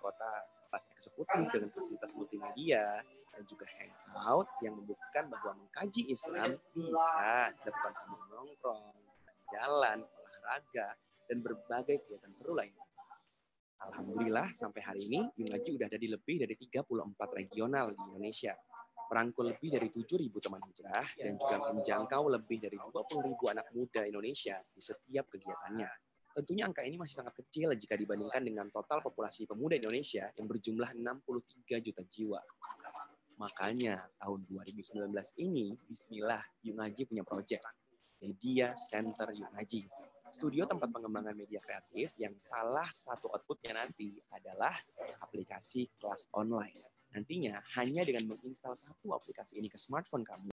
Kota pas eksekutif dengan fasilitas multimedia dan juga hangout yang membuktikan bahwa mengkaji Islam bisa dilakukan sambil nongkrong, jalan, olahraga, dan berbagai kegiatan seru lainnya. Alhamdulillah sampai hari ini Yungaji udah ada di lebih dari 34 regional di Indonesia. Merangkul lebih dari 7.000 teman hijrah dan juga menjangkau lebih dari 20.000 anak muda Indonesia di setiap kegiatannya. Tentunya angka ini masih sangat kecil jika dibandingkan dengan total populasi pemuda Indonesia yang berjumlah 63 juta jiwa. Makanya tahun 2019 ini, Bismillah, Yungaji punya proyek, Media Center Yungaji. Studio tempat pengembangan media kreatif yang salah satu outputnya nanti adalah aplikasi kelas online. Nantinya hanya dengan menginstal satu aplikasi ini ke smartphone kamu,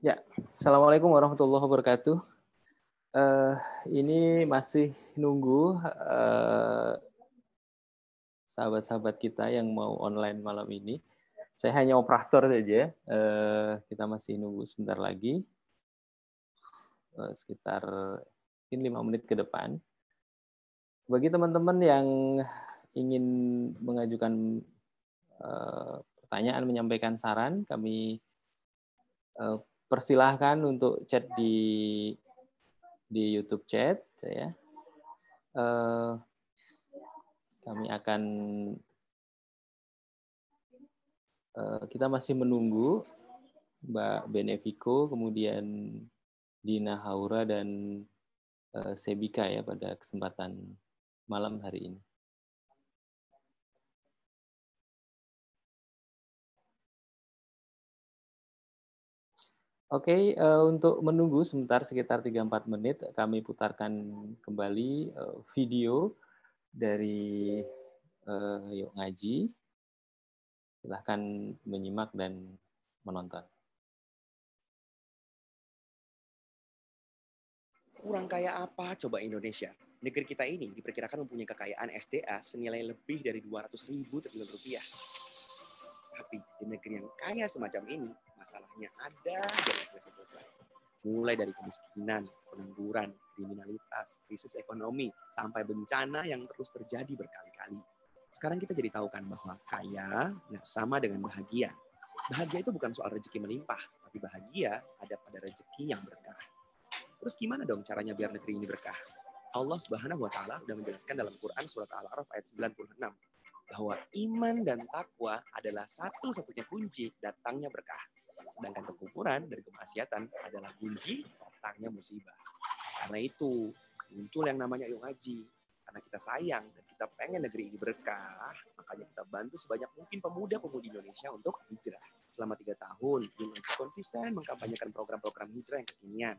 Ya, assalamualaikum warahmatullahi wabarakatuh. Uh, ini masih nunggu eh, sahabat-sahabat kita yang mau online malam ini. Saya hanya operator saja. Uh, kita masih nunggu sebentar lagi, uh, sekitar mungkin lima menit ke depan. Bagi teman-teman yang ingin mengajukan uh, pertanyaan, menyampaikan saran, kami persilahkan untuk chat di di YouTube chat ya. Uh, kami akan uh, kita masih menunggu Mbak Benevico, kemudian Dina Haura dan uh, Sebika ya pada kesempatan malam hari ini. Oke, uh, untuk menunggu sebentar sekitar 3-4 menit, kami putarkan kembali uh, video dari uh, Yuk Ngaji. Silahkan menyimak dan menonton. Kurang kaya apa coba Indonesia? Negeri kita ini diperkirakan mempunyai kekayaan SDA senilai lebih dari 200 ribu triliun rupiah. Tapi di negeri yang kaya semacam ini, masalahnya ada jangan selesai-selesai. Mulai dari kemiskinan, pengangguran, kriminalitas, krisis ekonomi, sampai bencana yang terus terjadi berkali-kali. Sekarang kita jadi tahu kan bahwa kaya nggak sama dengan bahagia. Bahagia itu bukan soal rezeki melimpah, tapi bahagia ada pada rezeki yang berkah. Terus gimana dong caranya biar negeri ini berkah? Allah Subhanahu wa taala sudah menjelaskan dalam Quran surat Al-A'raf ayat 96 bahwa iman dan takwa adalah satu-satunya kunci datangnya berkah. Sedangkan kekufuran dan kemaksiatan adalah kunci datangnya musibah. Karena itu muncul yang namanya Yung Haji. Karena kita sayang dan kita pengen negeri ini berkah, makanya kita bantu sebanyak mungkin pemuda-pemudi Indonesia untuk hijrah. Selama tiga tahun, Haji konsisten mengkampanyekan program-program hijrah yang kekinian.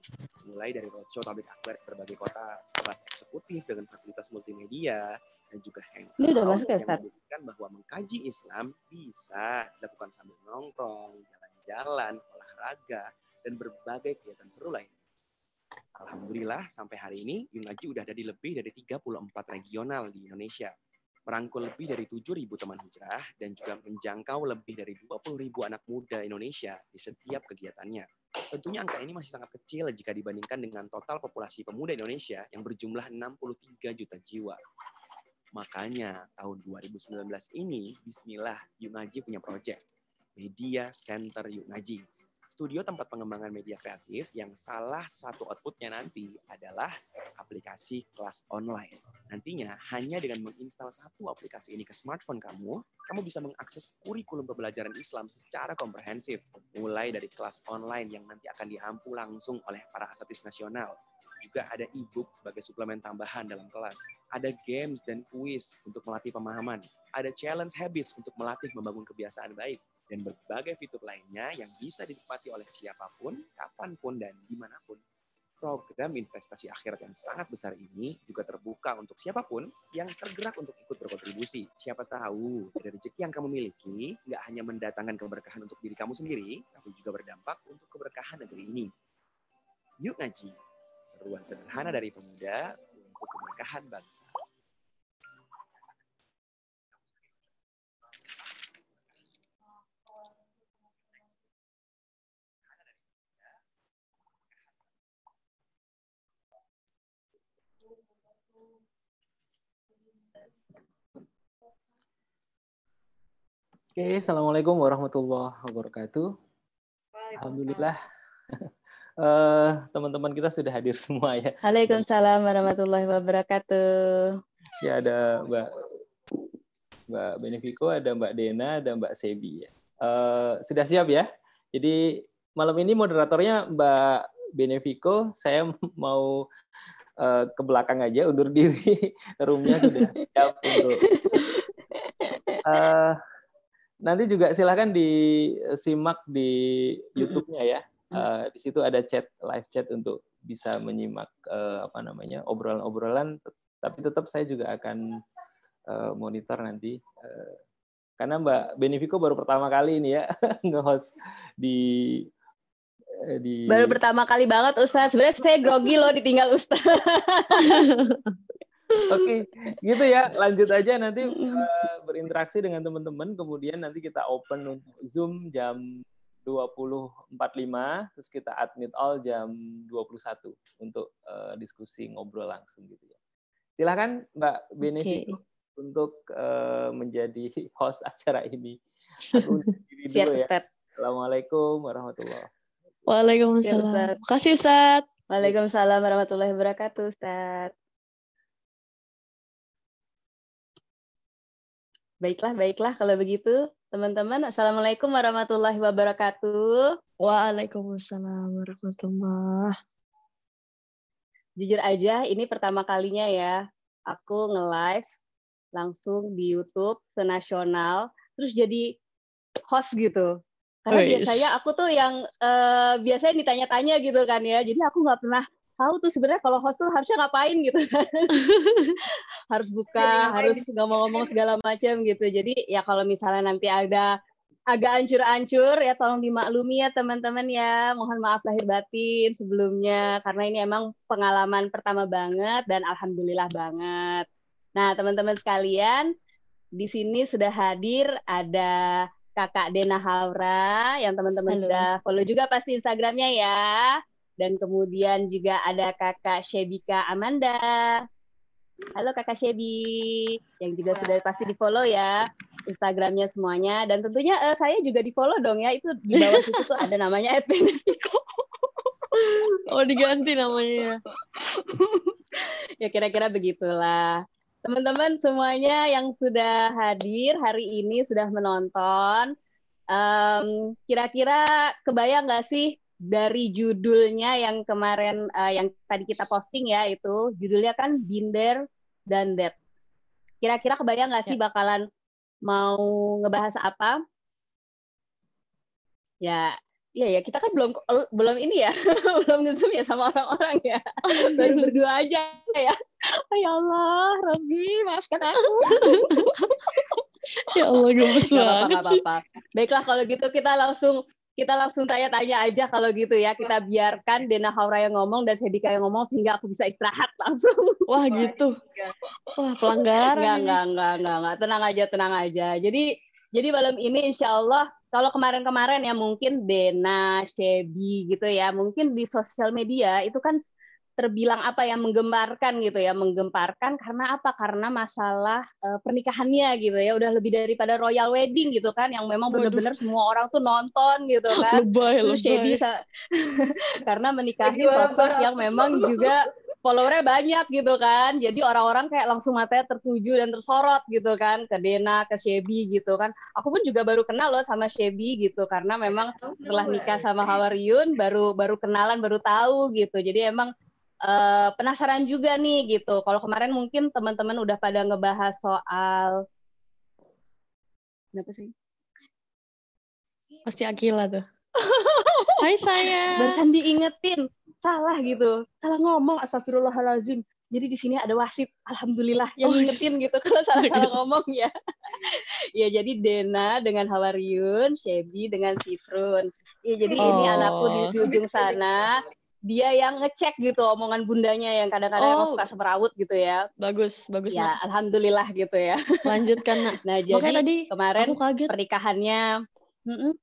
Mulai dari roadshow tablik akbar ke berbagai kota, kelas eksekutif dengan fasilitas multimedia, dan juga hangout Ini udah masuk ya, yang Ustaz? membuktikan bahwa mengkaji Islam bisa dilakukan sambil nongkrong, jalan-jalan, olahraga, dan berbagai kegiatan seru lain. Alhamdulillah sampai hari ini Yung Aji udah ada di lebih dari 34 regional di Indonesia. Merangkul lebih dari 7.000 teman hijrah dan juga menjangkau lebih dari 20.000 anak muda Indonesia di setiap kegiatannya. Tentunya angka ini masih sangat kecil jika dibandingkan dengan total populasi pemuda Indonesia yang berjumlah 63 juta jiwa. Makanya tahun 2019 ini, Bismillah, Yung Aji punya proyek. Media Center Yung Aji studio tempat pengembangan media kreatif yang salah satu outputnya nanti adalah aplikasi kelas online. Nantinya hanya dengan menginstal satu aplikasi ini ke smartphone kamu, kamu bisa mengakses kurikulum pembelajaran Islam secara komprehensif, mulai dari kelas online yang nanti akan diampu langsung oleh para asatis nasional. Juga ada e-book sebagai suplemen tambahan dalam kelas. Ada games dan kuis untuk melatih pemahaman. Ada challenge habits untuk melatih membangun kebiasaan baik dan berbagai fitur lainnya yang bisa dinikmati oleh siapa pun, kapan pun, dan di mana pun. Program investasi akhirat yang sangat besar ini juga terbuka untuk siapa pun yang tergerak untuk ikut berkontribusi. Siapa tahu dari rezeki yang kamu miliki nggak hanya mendatangkan keberkahan untuk diri kamu sendiri, tapi juga berdampak untuk keberkahan negeri ini. Yuk ngaji, seruan sederhana dari pemuda untuk keberkahan bangsa. Oke, assalamualaikum warahmatullahi wabarakatuh. Alhamdulillah, Eh, teman-teman kita sudah hadir semua ya. Waalaikumsalam warahmatullahi wabarakatuh. Ya ada Mbak Mbak Benefico, ada Mbak Dena, ada Mbak Sebi. Ya. Eh, sudah siap ya? Jadi malam ini moderatornya Mbak Benefico. Saya mau eh, ke belakang aja, undur diri. Roomnya sudah siap untuk. Eh, nanti juga silahkan disimak di YouTube-nya ya. Eh, di situ ada chat live chat untuk bisa menyimak eh, apa namanya obrolan-obrolan. Tapi tetap saya juga akan eh, monitor nanti eh, karena Mbak Benefico baru pertama kali ini ya nge-host di di Baru pertama kali banget Ustaz. Sebenarnya saya grogi loh ditinggal Ustaz. Oke, gitu ya. Lanjut aja nanti eh, berinteraksi dengan teman-teman. Kemudian nanti kita open untuk Zoom jam 20.45, terus kita admit all jam 21 untuk eh, diskusi ngobrol langsung gitu ya. Silakan Mbak Benefico untuk eh, menjadi host acara ini. Aku diri Siap dulu ya. Ustaz. Assalamualaikum warahmatullahi Siap, Waalaikumsalam. Ustaz. Makasih Ustaz. Waalaikumsalam warahmatullahi wabarakatuh Ustaz. Baiklah, baiklah kalau begitu. Teman-teman, Assalamualaikum warahmatullahi wabarakatuh. Waalaikumsalam warahmatullah. Jujur aja, ini pertama kalinya ya aku nge-live langsung di YouTube senasional, terus jadi host gitu. Karena biasanya aku tuh yang eh, biasanya ditanya-tanya gitu kan ya, jadi aku nggak pernah tahu tuh sebenarnya kalau host tuh harusnya ngapain gitu kan. harus buka, harus ngomong-ngomong segala macam gitu. Jadi ya kalau misalnya nanti ada agak ancur-ancur ya tolong dimaklumi ya teman-teman ya. Mohon maaf lahir batin sebelumnya karena ini emang pengalaman pertama banget dan alhamdulillah banget. Nah, teman-teman sekalian, di sini sudah hadir ada Kakak Dena Haura yang teman-teman sudah follow juga pasti Instagramnya ya. Dan kemudian juga ada Kakak Shebika Amanda. Halo Kakak Shebi, yang juga sudah pasti di follow ya Instagramnya semuanya. Dan tentunya eh, saya juga di follow dong ya. Itu di bawah situ tuh ada namanya @benefico. Oh diganti namanya. ya kira-kira begitulah. Teman-teman semuanya yang sudah hadir hari ini sudah menonton, um, kira-kira kebayang nggak sih dari judulnya yang kemarin uh, yang tadi kita posting ya itu judulnya kan Binder dan Dead. Kira-kira kebayang nggak sih ya. bakalan mau ngebahas apa? Ya, Iya ya, kita kan belum belum ini ya, belum ngezoom ya sama orang-orang ya. Baru berdua aja ya. Oh, ya Allah, Robi, maafkan aku. ya Allah, gemes banget apa, apa, Baiklah kalau gitu kita langsung kita langsung tanya-tanya aja kalau gitu ya. Kita biarkan Dena Haura yang ngomong dan Sedika yang ngomong sehingga aku bisa istirahat langsung. Wah gitu. Wah pelanggaran. Enggak, enggak, enggak, enggak, enggak. Tenang aja, tenang aja. Jadi jadi malam ini insya Allah kalau kemarin-kemarin ya mungkin Dena, Shebi gitu ya, mungkin di sosial media itu kan terbilang apa ya menggemparkan gitu ya menggemparkan karena apa karena masalah uh, pernikahannya gitu ya udah lebih daripada royal wedding gitu kan yang memang benar-benar semua orang tuh nonton gitu kan lebay, terus lebay. karena menikahi sosok yang memang juga followernya banyak gitu kan. Jadi orang-orang kayak langsung matanya tertuju dan tersorot gitu kan ke Dena, ke Shebi gitu kan. Aku pun juga baru kenal loh sama Shebi gitu karena memang setelah nikah sama Hawaryun baru baru kenalan, baru tahu gitu. Jadi emang uh, penasaran juga nih gitu. Kalau kemarin mungkin teman-teman udah pada ngebahas soal Kenapa sih? Pasti Akila tuh. Hai saya. Barusan diingetin salah gitu salah ngomong astagfirullahalazim jadi di sini ada wasit alhamdulillah yang oh, ngingetin gitu kalau salah salah ngomong ya ya jadi Dena dengan Hawaryun Shebi dengan Sifrun ya jadi oh. ini anakku di, di ujung sana dia yang ngecek gitu omongan bundanya yang kadang-kadang oh. suka semerawut gitu ya. Bagus, bagus. Ya, nak. alhamdulillah gitu ya. Lanjutkan, nak. Nah, jadi Makanya tadi kemarin aku kaget. pernikahannya mm -mm.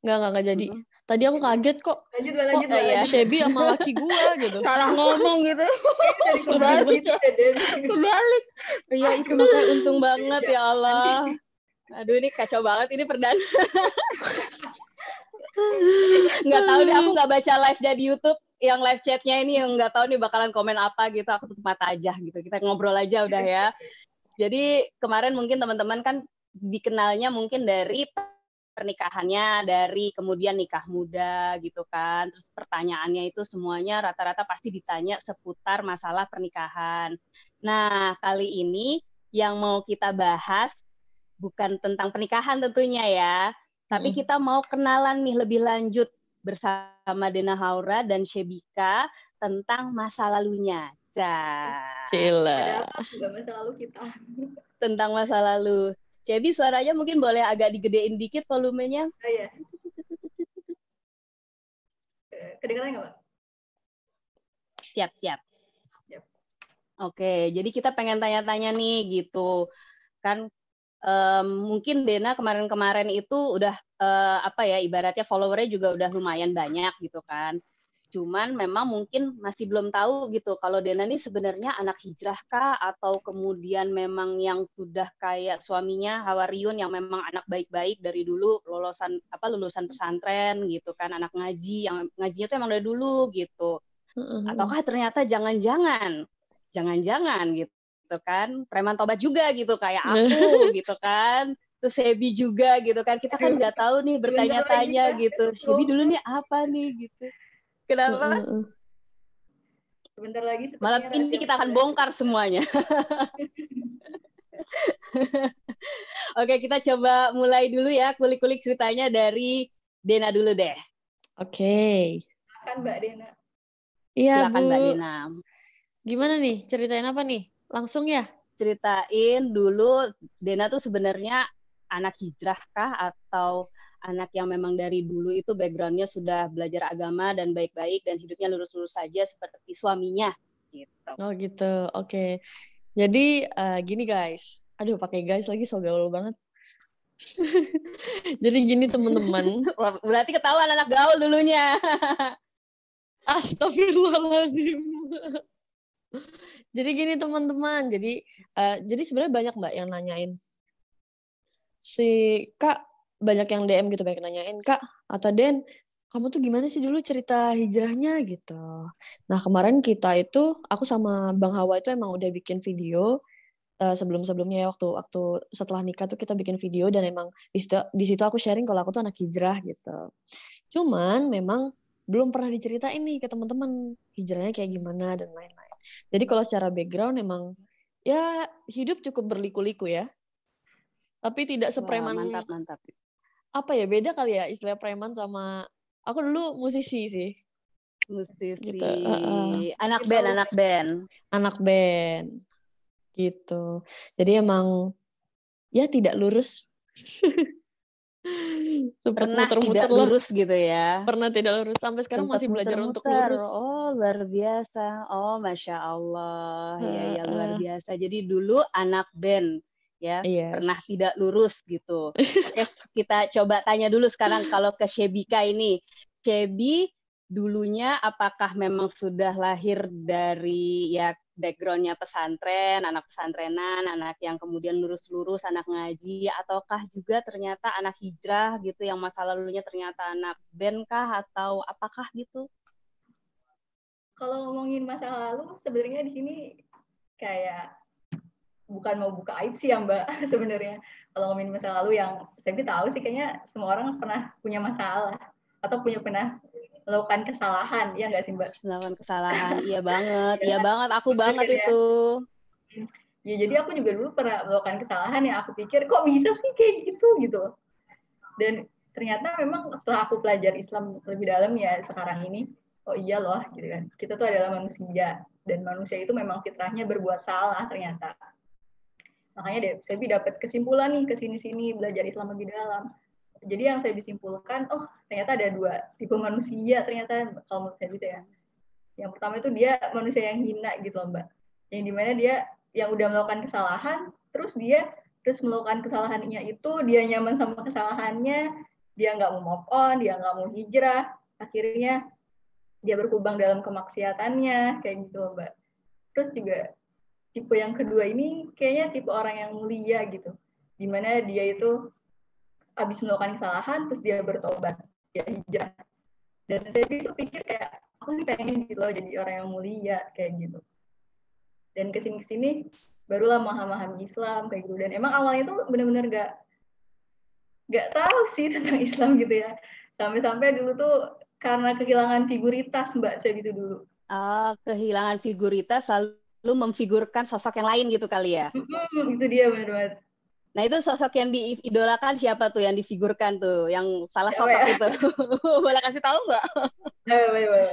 Nggak, nggak, nggak jadi. Mm -mm tadi aku kaget kok lanjut lanjut kok ya. Shelby sama laki gua gitu salah ngomong gitu kebalik kebalik iya itu makanya untung banget ya Allah aduh ini kacau banget ini perdana nggak tahu deh aku nggak baca live dari YouTube yang live chatnya ini yang nggak tahu nih bakalan komen apa gitu aku tutup mata aja gitu kita ngobrol aja udah ya jadi kemarin mungkin teman-teman kan dikenalnya mungkin dari pernikahannya dari kemudian nikah muda gitu kan. Terus pertanyaannya itu semuanya rata-rata pasti ditanya seputar masalah pernikahan. Nah, kali ini yang mau kita bahas bukan tentang pernikahan tentunya ya, tapi kita mau kenalan nih lebih lanjut bersama Dena Haura dan Shebika tentang masa lalunya. Cila. masa lalu kita. Tentang masa lalu. Cebi suaranya mungkin boleh agak digedein dikit volumenya. Oh iya. Kedengeran nggak, Mbak? Siap, siap. siap. Oke, jadi kita pengen tanya-tanya nih gitu. Kan um, mungkin Dena kemarin-kemarin itu udah uh, apa ya ibaratnya followernya juga udah lumayan banyak gitu kan. Cuman memang mungkin masih belum tahu gitu kalau Dena ini sebenarnya anak hijrah kah atau kemudian memang yang sudah kayak suaminya Hawaryun yang memang anak baik-baik dari dulu lulusan apa lulusan pesantren gitu kan anak ngaji yang ngajinya tuh emang dari dulu gitu. Ataukah ternyata jangan-jangan jangan-jangan gitu kan preman tobat juga gitu kayak aku gitu kan terus Sebi juga gitu kan kita kan nggak tahu nih bertanya-tanya gitu Sebi dulu nih apa nih gitu Kenapa? Sebentar lagi. Malam ini kita akan bongkar semuanya. Oke, kita coba mulai dulu ya kulik-kulik ceritanya dari Dena dulu deh. Oke. Okay. Silakan Mbak Dena. Iya, Silakan Mbak Dena. Gimana nih? Ceritain apa nih? Langsung ya? Ceritain dulu Dena tuh sebenarnya anak hijrah kah atau anak yang memang dari dulu itu backgroundnya sudah belajar agama dan baik-baik dan hidupnya lurus-lurus saja seperti suaminya gitu. Oh gitu, oke. Okay. Jadi uh, gini guys, aduh pakai guys lagi so gaul banget. Jadi gini teman-teman. Berarti ketahuan anak gaul dulunya. Astagfirullahaladzim. Jadi gini teman-teman. Jadi uh, jadi sebenarnya banyak mbak yang nanyain si kak banyak yang DM gitu banyak nanyain kak atau Den kamu tuh gimana sih dulu cerita hijrahnya gitu. Nah kemarin kita itu aku sama Bang Hawa itu emang udah bikin video uh, sebelum-sebelumnya ya waktu waktu setelah nikah tuh kita bikin video dan emang di situ di situ aku sharing kalau aku tuh anak hijrah gitu. Cuman memang belum pernah diceritain nih ke teman-teman hijrahnya kayak gimana dan lain-lain. Jadi kalau secara background emang ya hidup cukup berliku-liku ya. Tapi tidak sepreman Wah, mantap mantap. Apa ya beda kali ya istilah preman sama aku dulu musisi sih musisi gitu. uh, uh. anak band anak band anak band gitu jadi emang ya tidak lurus pernah muter -muter tidak lurus gitu ya pernah tidak lurus sampai sekarang Sempet masih belajar muter -muter. untuk lurus oh luar biasa oh masya allah uh, ya ya luar biasa jadi dulu anak band ya yes. pernah tidak lurus gitu. Kita coba tanya dulu sekarang kalau ke Shebika ini. Shebi dulunya apakah memang sudah lahir dari ya backgroundnya pesantren, anak pesantrenan, anak yang kemudian lurus-lurus, anak ngaji, ataukah juga ternyata anak hijrah gitu yang masa lalunya ternyata anak band kah atau apakah gitu? Kalau ngomongin masa lalu, sebenarnya di sini kayak bukan mau buka aib sih ya Mbak sebenarnya. Kalau ngomongin masa lalu yang saya tahu sih kayaknya semua orang pernah punya masalah atau punya pernah melakukan kesalahan ya nggak sih Mbak? Melakukan kesalahan, iya banget, iya banget, aku banget ya. itu. Ya jadi aku juga dulu pernah melakukan kesalahan yang aku pikir kok bisa sih kayak gitu gitu. Dan ternyata memang setelah aku belajar Islam lebih dalam ya sekarang ini, oh iya loh gitu kan. Kita tuh adalah manusia dan manusia itu memang fitrahnya berbuat salah ternyata makanya deh saya dapat kesimpulan nih ke sini-sini belajar Islam lebih dalam jadi yang saya disimpulkan oh ternyata ada dua tipe manusia ternyata kalau menurut saya gitu ya. Yang pertama itu dia manusia yang hina gitu loh mbak. Yang di mana dia yang udah melakukan kesalahan terus dia terus melakukan kesalahannya itu dia nyaman sama kesalahannya dia nggak mau move on dia nggak mau hijrah akhirnya dia berkubang dalam kemaksiatannya kayak gitu loh mbak. Terus juga tipe yang kedua ini kayaknya tipe orang yang mulia gitu. Di mana dia itu habis melakukan kesalahan terus dia bertobat. Dia hijrah dan saya itu pikir kayak aku nih pengen gitu loh jadi orang yang mulia kayak gitu. Dan ke sini ke sini barulah memahami Islam kayak gitu. Dan emang awalnya tuh benar-benar gak gak tahu sih tentang Islam gitu ya. Sampai-sampai dulu tuh karena kehilangan figuritas mbak saya gitu dulu. Ah kehilangan figuritas lalu lu memfigurkan sosok yang lain gitu kali ya? Hmm, itu dia benar banget. Nah itu sosok yang diidolakan siapa tuh yang difigurkan tuh, yang salah sosok ya, itu? boleh kasih tahu nggak? Ya, boleh, boleh.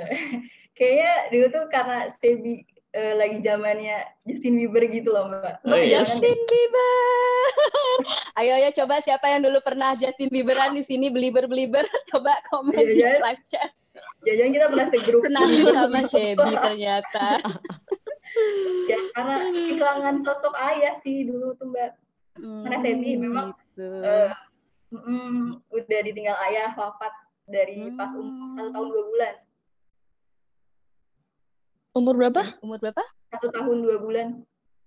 Kayaknya dulu tuh karena Stebi uh, lagi zamannya Justin Bieber gitu loh mbak. Oh, iya. Justin Bieber. ayo ayo coba siapa yang dulu pernah Justin Bieberan di sini beliber beliber coba komen iya, di iya. live chat. Jangan kita pernah segrup. Senang sama Shebi ternyata ya karena kehilangan sosok ayah sih dulu tuh mbak hmm, karena Sebi memang gitu. uh, mm, udah ditinggal ayah wafat dari hmm. pas umur satu tahun dua bulan. Umur berapa? Umur berapa? Satu tahun dua bulan.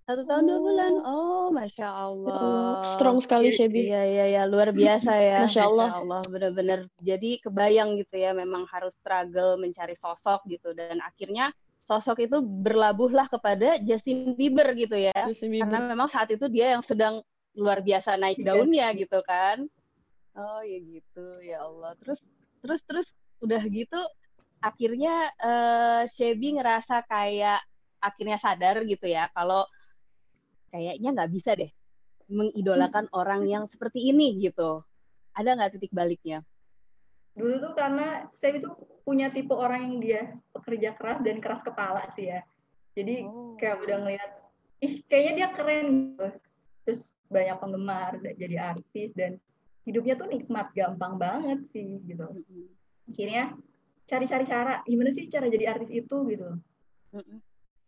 Satu tahun dua bulan. Oh. Masya allah. Uh, strong sekali Shebi iya iya ya luar biasa ya. Masya allah, masya allah benar-benar. Jadi kebayang gitu ya memang harus struggle mencari sosok gitu. Dan akhirnya sosok itu berlabuhlah kepada Justin Bieber gitu ya. Justin Bieber. Karena memang saat itu dia yang sedang luar biasa naik iya. daunnya gitu kan. Oh ya gitu ya Allah. Terus terus terus udah gitu akhirnya uh, Shebi ngerasa kayak akhirnya sadar gitu ya kalau kayaknya nggak bisa deh mengidolakan hmm. orang yang seperti ini gitu. Ada nggak titik baliknya? dulu tuh karena saya itu punya tipe orang yang dia pekerja keras dan keras kepala sih ya jadi oh. kayak udah ngeliat ih kayaknya dia keren gitu terus banyak penggemar jadi artis dan hidupnya tuh nikmat gampang banget sih gitu. Akhirnya cari-cari cara gimana sih cara jadi artis itu gitu.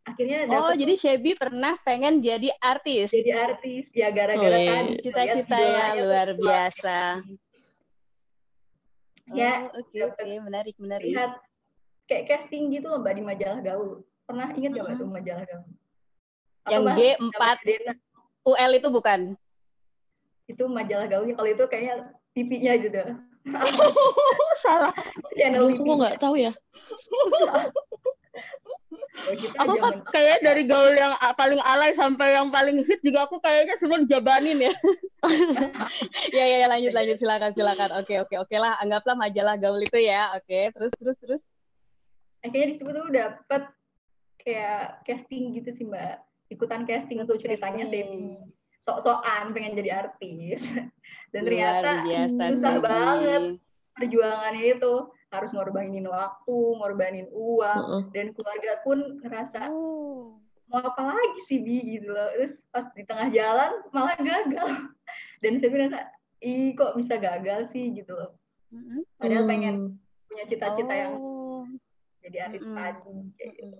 Akhirnya oh jadi Shebi pernah pengen jadi artis? Jadi artis ya gara-gara oh, tadi cita-cita ya luar biasa. ya oke oke okay. menarik menarik. lihat kayak casting gitu loh mbak di majalah gaul. Pernah ingat gak mbak tuh majalah gaul? Atau yang G4 UL itu bukan itu majalah gaulnya kalau itu kayaknya TV-nya gitu Salah. channel Aduh, aku nggak tahu ya. Ya, kita Aku kan kayak dari gaul yang paling alay sampai yang paling hit juga aku kayaknya semua dijabanin ya. ya, ya, ya, lanjut, lanjut. Silakan, silakan. Oke, oke, oke lah. Anggaplah majalah gaul itu ya. Oke, terus, terus, terus. akhirnya di situ tuh dapet kayak casting gitu sih mbak ikutan casting tuh ceritanya. Sebi sok-sokan pengen jadi artis dan Luar ternyata biasa, susah Sebi. banget perjuangannya itu harus ngorbanin waktu ngorbanin uang Heeh. dan keluarga pun ngerasa Oh. mau apa lagi sih bi gitu loh terus pas di tengah jalan malah gagal dan saya ngerasa ih kok bisa gagal sih gitu loh padahal pengen punya cita-cita yang Oh. jadi artis Mm-mm. tadi kayak gitu.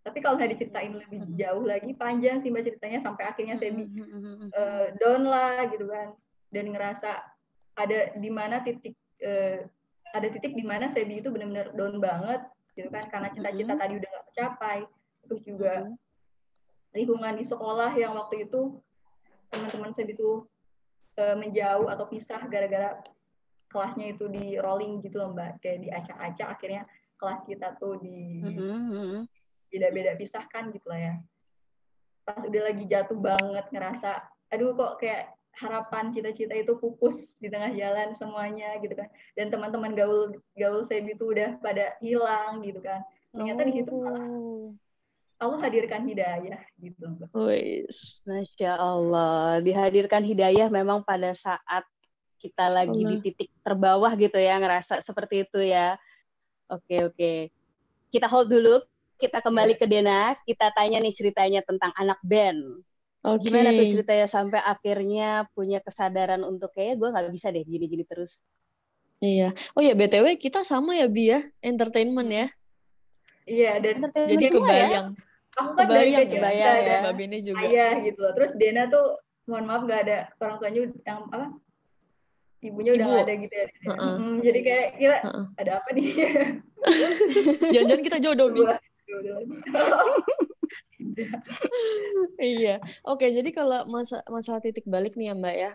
Tapi kalau nggak diceritain lebih Mm-mm. jauh lagi panjang sih mbak ceritanya sampai akhirnya saya eh, down lah gitu kan. Dan ngerasa ada di mana titik eh, ada titik di mana Sebi itu benar-benar down banget gitu kan karena cita-cita tadi udah nggak tercapai. Terus juga lingkungan di sekolah yang waktu itu teman-teman Sebi itu eh, menjauh atau pisah gara-gara kelasnya itu di rolling gitu loh mbak. Kayak diacak-acak akhirnya kelas kita tuh di Mm-mm. Beda-beda pisahkan gitu lah ya. Pas udah lagi jatuh banget ngerasa, aduh kok kayak harapan cita-cita itu pupus di tengah jalan semuanya gitu kan. Dan teman-teman gaul gaul saya itu udah pada hilang gitu kan. Ternyata di situ malah Oh. Allah hadirkan hidayah gitu. Wis. Masya Allah, dihadirkan hidayah memang pada saat kita lagi di titik terbawah gitu ya, ngerasa seperti itu ya. Oke, oke. Kita hold dulu, kita kembali ke Dena, kita tanya nih ceritanya tentang anak band. Oke. Gimana tuh ceritanya sampai akhirnya punya kesadaran untuk kayak gue nggak bisa deh gini-gini terus. Iya. Oh ya, BTW kita sama ya, Bi ya. Entertainment ya. Iya dan Entertainment Jadi ya? kebayang. aku kan dari Kebayang ya. Kebayang ya. Mbak Bene juga. ayah gitu loh. Terus Dena tuh mohon maaf nggak ada orang tuanya yang apa ibunya udah Ibu. nggak ada gitu ya. Heeh. Mm, jadi kayak kira Heeh. ada apa nih? Jangan-jangan kita jodoh, Bi. Dua- Iya. Oke, jadi kalau masa masalah titik balik nih ya, Mbak ya.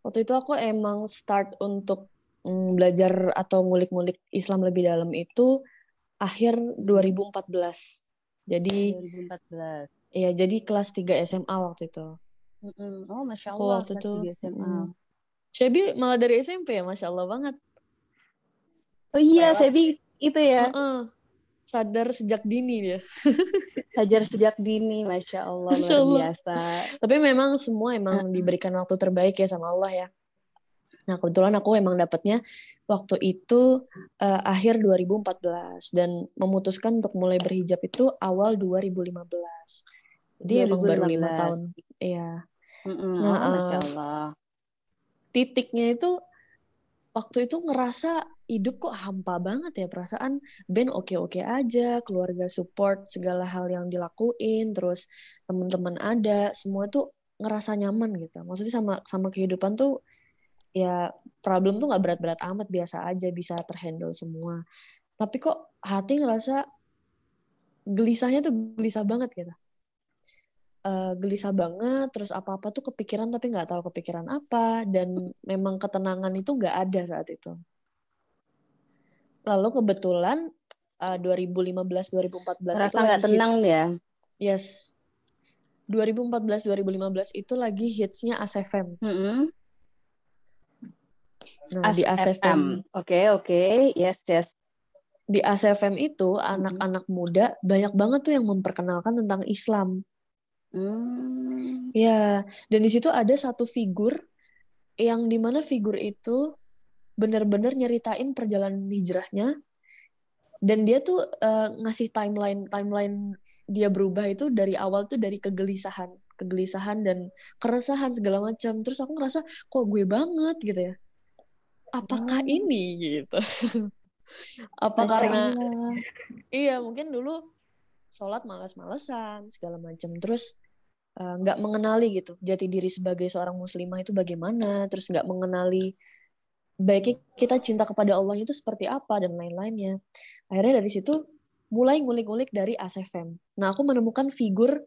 Waktu itu aku emang start untuk mm, belajar atau ngulik-ngulik Islam lebih dalam itu akhir 2014. Jadi 2014. ya jadi kelas 3 SMA waktu itu. Oh, masya Allah. waktu itu, SMA. mm. Shebi malah dari SMP ya, Masya Allah banget. Oh iya. Sebi itu ya. Heeh. Sadar sejak dini dia. Sajar sejak dini, masya Allah, Masya luar Allah. biasa. Tapi memang semua emang diberikan waktu terbaik ya sama Allah ya. Nah, kebetulan aku emang dapatnya waktu itu eh, akhir 2014 dan memutuskan untuk mulai berhijab itu awal 2015. Jadi emang baru lima 2015. tahun. Iya. Mm-mm. Nah, oh, masya Allah. Titiknya itu waktu itu ngerasa hidup kok hampa banget ya perasaan Ben oke-oke aja, keluarga support segala hal yang dilakuin, terus teman-teman ada, semua tuh ngerasa nyaman gitu. Maksudnya sama sama kehidupan tuh ya problem tuh nggak berat-berat amat biasa aja bisa terhandle semua. Tapi kok hati ngerasa gelisahnya tuh gelisah banget gitu. Eh, gelisah banget, terus apa-apa tuh kepikiran tapi nggak tahu kepikiran apa dan memang ketenangan itu nggak ada saat itu. Lalu kebetulan eh, 2015-2014 itu Rasa lagi nggak tenang hits. ya. Yes. 2014-2015 itu lagi hitsnya ASFM. Mm-mm. Nah, di ASFM, Oke, oke. Yes, yes. di ASFM itu anak-anak muda banyak banget tuh yang memperkenalkan tentang Islam. Hmm. Ya, dan di situ ada satu figur yang di mana figur itu benar-benar nyeritain perjalanan hijrahnya. Dan dia tuh eh, ngasih timeline timeline dia berubah itu dari awal tuh dari kegelisahan kegelisahan dan keresahan segala macam. Terus aku ngerasa kok gue banget? gitu ya. Apakah Oh. ini? gitu. Apa Masya karena Allah. Iya, mungkin dulu sholat malas-malesan, segala macam. Terus eh, nggak mengenali gitu, jati diri sebagai seorang muslimah itu bagaimana, terus nggak mengenali baiknya kita cinta kepada Allah itu seperti apa, dan lain-lainnya. Akhirnya dari situ mulai ngulik-ngulik dari ASFM. Nah, aku menemukan figur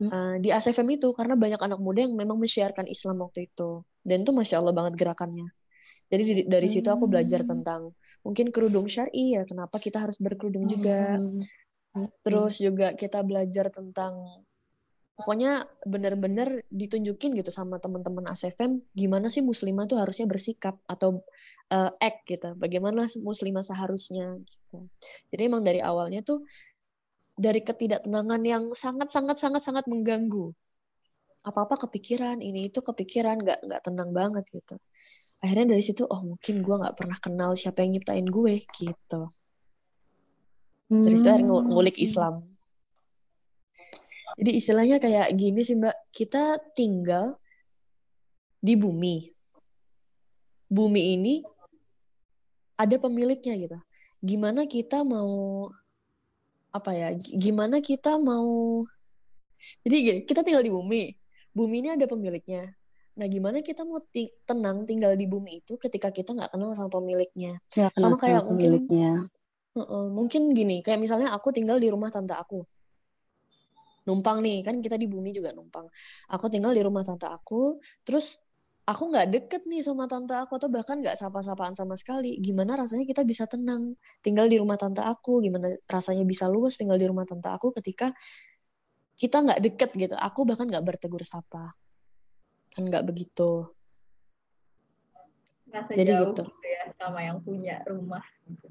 eh, di ASFM itu karena banyak anak muda yang memang mensiarkan Islam waktu itu. Dan itu Masya Allah banget gerakannya. Jadi di- dari situ aku belajar Hmm. tentang mungkin kerudung syar'i ya, kenapa kita harus berkerudung juga. Hmm. Terus juga kita belajar tentang pokoknya benar-benar ditunjukin gitu sama teman-teman ASFM gimana sih muslimah tuh harusnya bersikap atau eh, act gitu. Bagaimana muslimah seharusnya gitu. Jadi emang dari awalnya tuh dari ketidaktenangan yang sangat-sangat sangat-sangat mengganggu. Apa-apa kepikiran, ini itu kepikiran, nggak nggak tenang banget gitu. Akhirnya dari situ, oh mungkin gue nggak pernah kenal siapa yang nyiptain gue gitu. Dari situ akhirnya ngul- ngulik Hmm. Islam. Jadi istilahnya kayak gini sih Mbak, kita tinggal di bumi. Bumi ini ada pemiliknya gitu. Gimana kita mau apa ya? Gimana kita mau Jadi gini, kita tinggal di bumi. Bumi ini ada pemiliknya. Nah, gimana kita mau ti- tenang tinggal di bumi itu ketika kita nggak kenal sama pemiliknya? Ya, Sama kayak sama mungkin pemiliknya. Heeh, mungkin gini, kayak misalnya aku tinggal di rumah tante aku. Numpang nih, kan kita di bumi juga numpang. Aku tinggal di rumah tante aku, terus aku nggak deket nih sama tante aku, atau bahkan nggak sapa-sapaan sama sekali. Gimana rasanya kita bisa tenang tinggal di rumah tante aku? Gimana rasanya bisa luas tinggal di rumah tante aku ketika kita nggak deket gitu? Aku bahkan nggak bertegur sapa. Kan nggak begitu. Rasa Jadi jauh gitu. gitu ya sama yang punya rumah.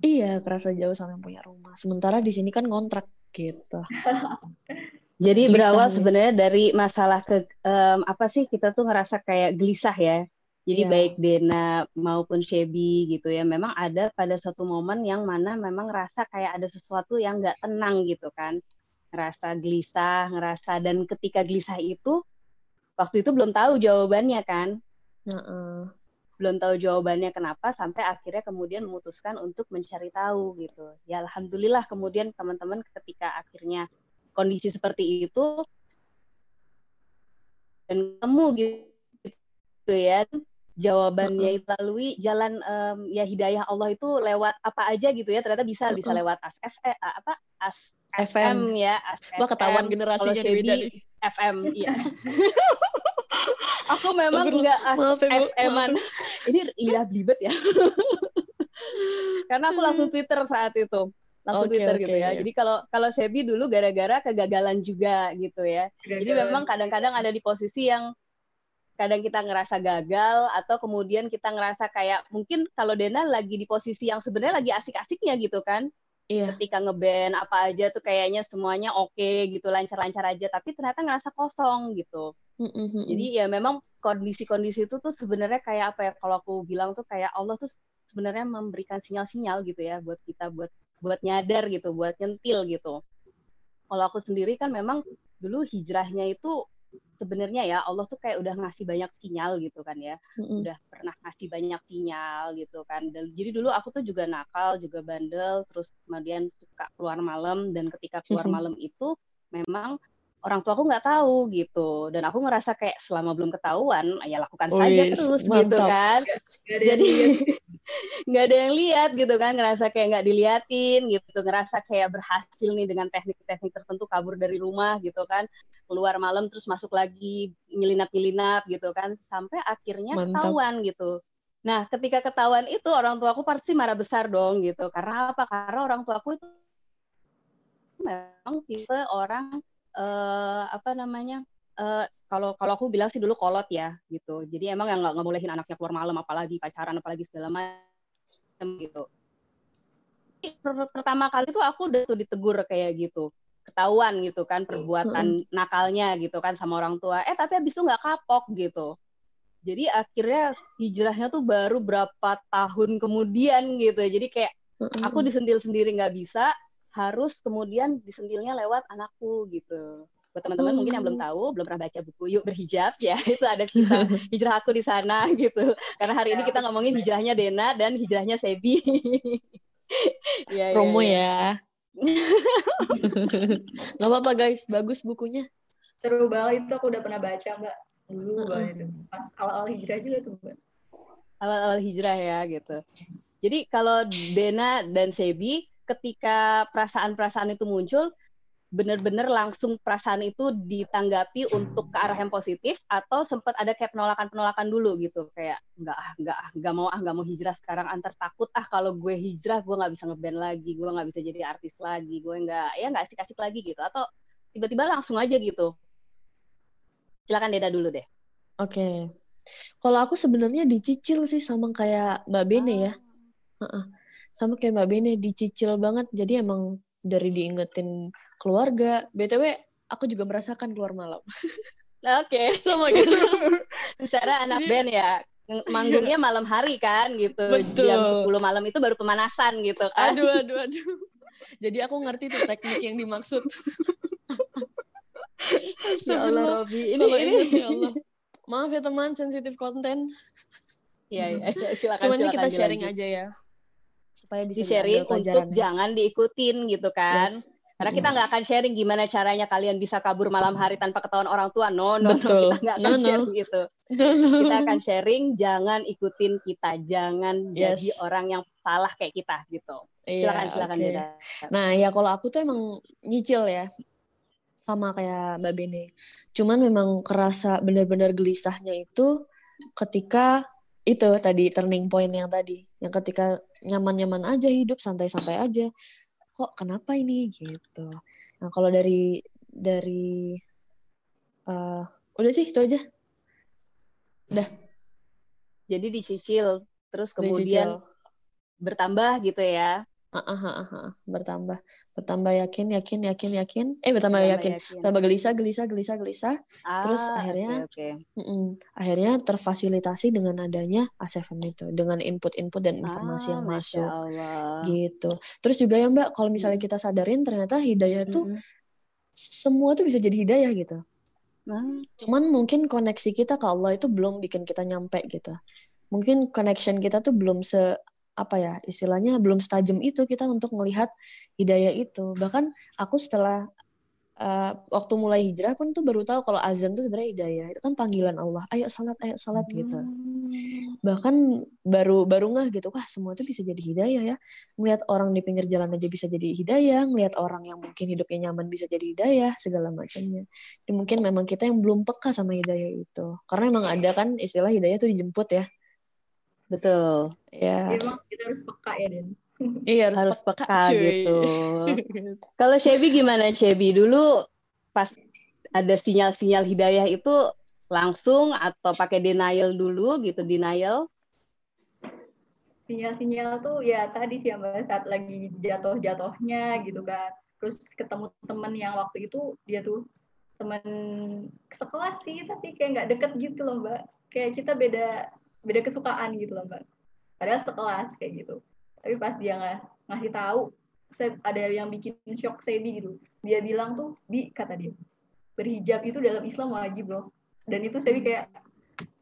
Iya, kerasa jauh sama yang punya rumah. Sementara di sini kan kontrak gitu. Jadi Gelisah berawal nih. sebenarnya dari masalah ke em, apa sih kita tuh ngerasa kayak gelisah ya. Jadi Iya. baik Dena maupun Shebi gitu ya, memang ada pada suatu momen yang mana memang ngerasa kayak ada sesuatu yang nggak tenang gitu kan, ngerasa gelisah, ngerasa dan ketika gelisah itu waktu itu belum tahu jawabannya kan, Heeh. belum tahu jawabannya kenapa sampai akhirnya kemudian memutuskan untuk mencari tahu gitu. Ya alhamdulillah kemudian teman-teman ketika akhirnya kondisi seperti itu dan ketemu gitu ya jawabannya itu melalui jalan em, ya hidayah Allah itu lewat apa aja gitu ya ternyata bisa bisa lewat as eh, apa? As FM. FM ya as Wah ketahuan generasinya Kalau beda nih. FM iya. Aku memang nggak as Maaf ya. FM-an ini lidah belibet ya. Karena aku langsung Twitter saat itu langsung Oke, Twitter gitu oke. ya jadi kalau kalau Sebi dulu gara-gara kegagalan juga gitu ya jadi Gagal. memang kadang-kadang ada di posisi yang kadang kita ngerasa gagal atau kemudian kita ngerasa kayak mungkin kalau Dena lagi di posisi yang sebenarnya lagi asik-asiknya gitu kan Iya. ketika ngeband apa aja tuh kayaknya semuanya oke gitu lancar-lancar aja tapi ternyata ngerasa kosong gitu Mm-mm. jadi ya memang kondisi-kondisi itu tuh sebenarnya kayak apa ya kalau aku bilang tuh kayak Allah tuh sebenarnya memberikan sinyal-sinyal gitu ya buat kita buat buat nyadar gitu buat nyentil gitu kalau aku sendiri kan memang dulu hijrahnya itu sebenarnya ya Allah tuh kayak udah ngasih banyak sinyal gitu kan ya Mm-mm. udah pernah ngasih banyak sinyal gitu kan. Dan jadi dulu aku tuh juga nakal, juga bandel, terus kemudian suka keluar malam dan ketika keluar malam itu memang orang tua aku nggak tahu gitu. Dan aku ngerasa kayak selama belum ketahuan, ya lakukan saja Wih, terus gitu mantap. kan. Ada yang Jadi nggak ada yang lihat gitu kan, ngerasa kayak nggak diliatin gitu, ngerasa kayak berhasil nih dengan teknik-teknik tertentu kabur dari rumah gitu kan, keluar malam terus masuk lagi nyelinap-nyelinap gitu kan, sampai akhirnya Mantap. ketahuan gitu. Nah, ketika ketahuan itu orang tua aku pasti marah besar dong gitu. Karena apa? Karena orang tua aku itu memang tipe orang eh, apa namanya? eh, kalau kalau aku bilang sih dulu kolot ya gitu. Jadi emang yang nggak nggak bolehin anaknya keluar malam, apalagi pacaran, apalagi segala macam gitu. Per- Pertama kali tuh aku udah tuh ditegur kayak gitu, ketahuan gitu kan perbuatan nakalnya gitu kan sama orang tua. Eh tapi abis itu nggak kapok gitu. Jadi akhirnya hijrahnya tuh baru berapa tahun kemudian gitu. Jadi kayak aku disentil sendiri nggak bisa, harus kemudian disentilnya lewat anakku gitu. Buat teman-teman mungkin yang belum tahu, belum pernah baca buku Yuk Berhijab ya, itu ada kisah hijrah aku di sana gitu. Karena hari ini kita ngomongin hijrahnya Dena dan hijrahnya Sebi. ya, Promo ya. ya. Gak apa-apa guys, bagus bukunya. Seru banget itu aku udah pernah baca mbak dulu banget itu. Pas awal-awal hijrah juga tuh mbak. awal-awal hijrah ya gitu. Jadi kalau Dena dan Sebi ketika perasaan-perasaan itu muncul, bener-bener langsung perasaan itu ditanggapi untuk ke arah yang positif atau sempat ada kayak penolakan-penolakan dulu gitu. Kayak nggak ah nggak ah nggak mau ah nggak mau hijrah sekarang antar takut ah kalau gue hijrah gue nggak bisa ngeband lagi gue nggak bisa jadi artis lagi gue nggak ya nggak asik-asik lagi gitu. Atau tiba-tiba langsung aja gitu. Silakan Deda dulu deh. Oke. Okay. kalau aku sebenarnya dicicil sih sama kayak Mbak Bene ya. Uh-uh. Sama kayak Mbak Bene dicicil banget jadi emang dari diingetin keluarga. BTW aku juga merasakan keluar malam. Oke. Okay. Sama gitu. Bicara anak band ya. Manggungnya iya. malam hari kan gitu. Betul. Jam 10 malam itu baru pemanasan gitu kan. Aduh, aduh, aduh. Jadi aku ngerti tuh teknik yang dimaksud. ya Allah, Robi. Ini, ini. ya Allah. Maaf ya teman, sensitif konten. Iya, iya, ya. silakan. Cuman silakan, kita sharing aja ya. Supaya bisa di sharing untuk jangan diikutin gitu kan. Yes karena kita nggak akan sharing gimana caranya kalian bisa kabur malam hari tanpa ketahuan orang tua. No, no, Betul. no. Kita nggak akan no, sharing no. gitu. No, no. Kita akan sharing, jangan ikutin kita, jangan yes. jadi orang yang salah kayak kita gitu. Iya, silakan, yeah, silakan okay. Nah, ya kalau aku tuh emang nyicil ya, sama kayak Mbak Bene. Cuman memang kerasa benar-benar gelisahnya itu ketika itu tadi turning point yang tadi, yang ketika nyaman-nyaman aja hidup, santai-santai aja. Kok kenapa ini? Gitu. Nah kalau dari dari uh, udah sih itu aja. Udah. Jadi dicicil terus kemudian dicicil. bertambah gitu ya Uh, uh, uh, uh, bertambah bertambah yakin yakin yakin yakin eh bertambah, bertambah yakin. yakin tambah gelisah gelisah gelisah gelisah ah, terus akhirnya okay, okay. Mm -mm, akhirnya terfasilitasi dengan adanya A7 itu dengan input-input dan informasi ah, yang masuk Allah. gitu terus juga ya mbak kalau misalnya hmm. kita sadarin ternyata hidayah itu -hmm. semua tuh bisa jadi hidayah gitu hmm. cuman mungkin koneksi kita ke Allah itu belum bikin kita nyampe gitu mungkin connection kita tuh belum se apa ya istilahnya belum setajam itu kita untuk melihat hidayah itu. Bahkan aku setelah uh, waktu mulai hijrah pun tuh baru tahu kalau azan tuh sebenarnya hidayah. Itu kan panggilan Allah. Ayo salat ayo salat gitu. Hmm. bahkan baru baru nggak gitu wah semua itu bisa jadi hidayah ya. Melihat orang di pinggir jalan aja bisa jadi hidayah melihat orang yang mungkin hidupnya nyaman bisa jadi hidayah segala macamnya. Dan mungkin memang kita yang belum peka sama hidayah itu. Karena emang ada kan istilah hidayah tuh dijemput ya Betul. Ya. Emang kita harus peka ya, Den. Iya, harus, harus peka, peka gitu. Kalau Shebi gimana Shebi? Dulu pas ada sinyal-sinyal hidayah itu langsung atau pakai denial dulu gitu, denial? Sinyal-sinyal tuh ya tadi sih Mbak saat lagi jatuh-jatuhnya gitu kan. Terus ketemu temen yang waktu itu dia tuh temen sekelas sih tapi kayak nggak deket gitu loh Mbak. Kayak kita beda beda kesukaan gitu loh mbak. Padahal sekelas kayak gitu. Tapi pas dia nggak ngasih tahu ada yang bikin shock Sebi gitu. Dia bilang tuh bi kata dia berhijab itu dalam Islam wajib loh. Dan itu Sebi kayak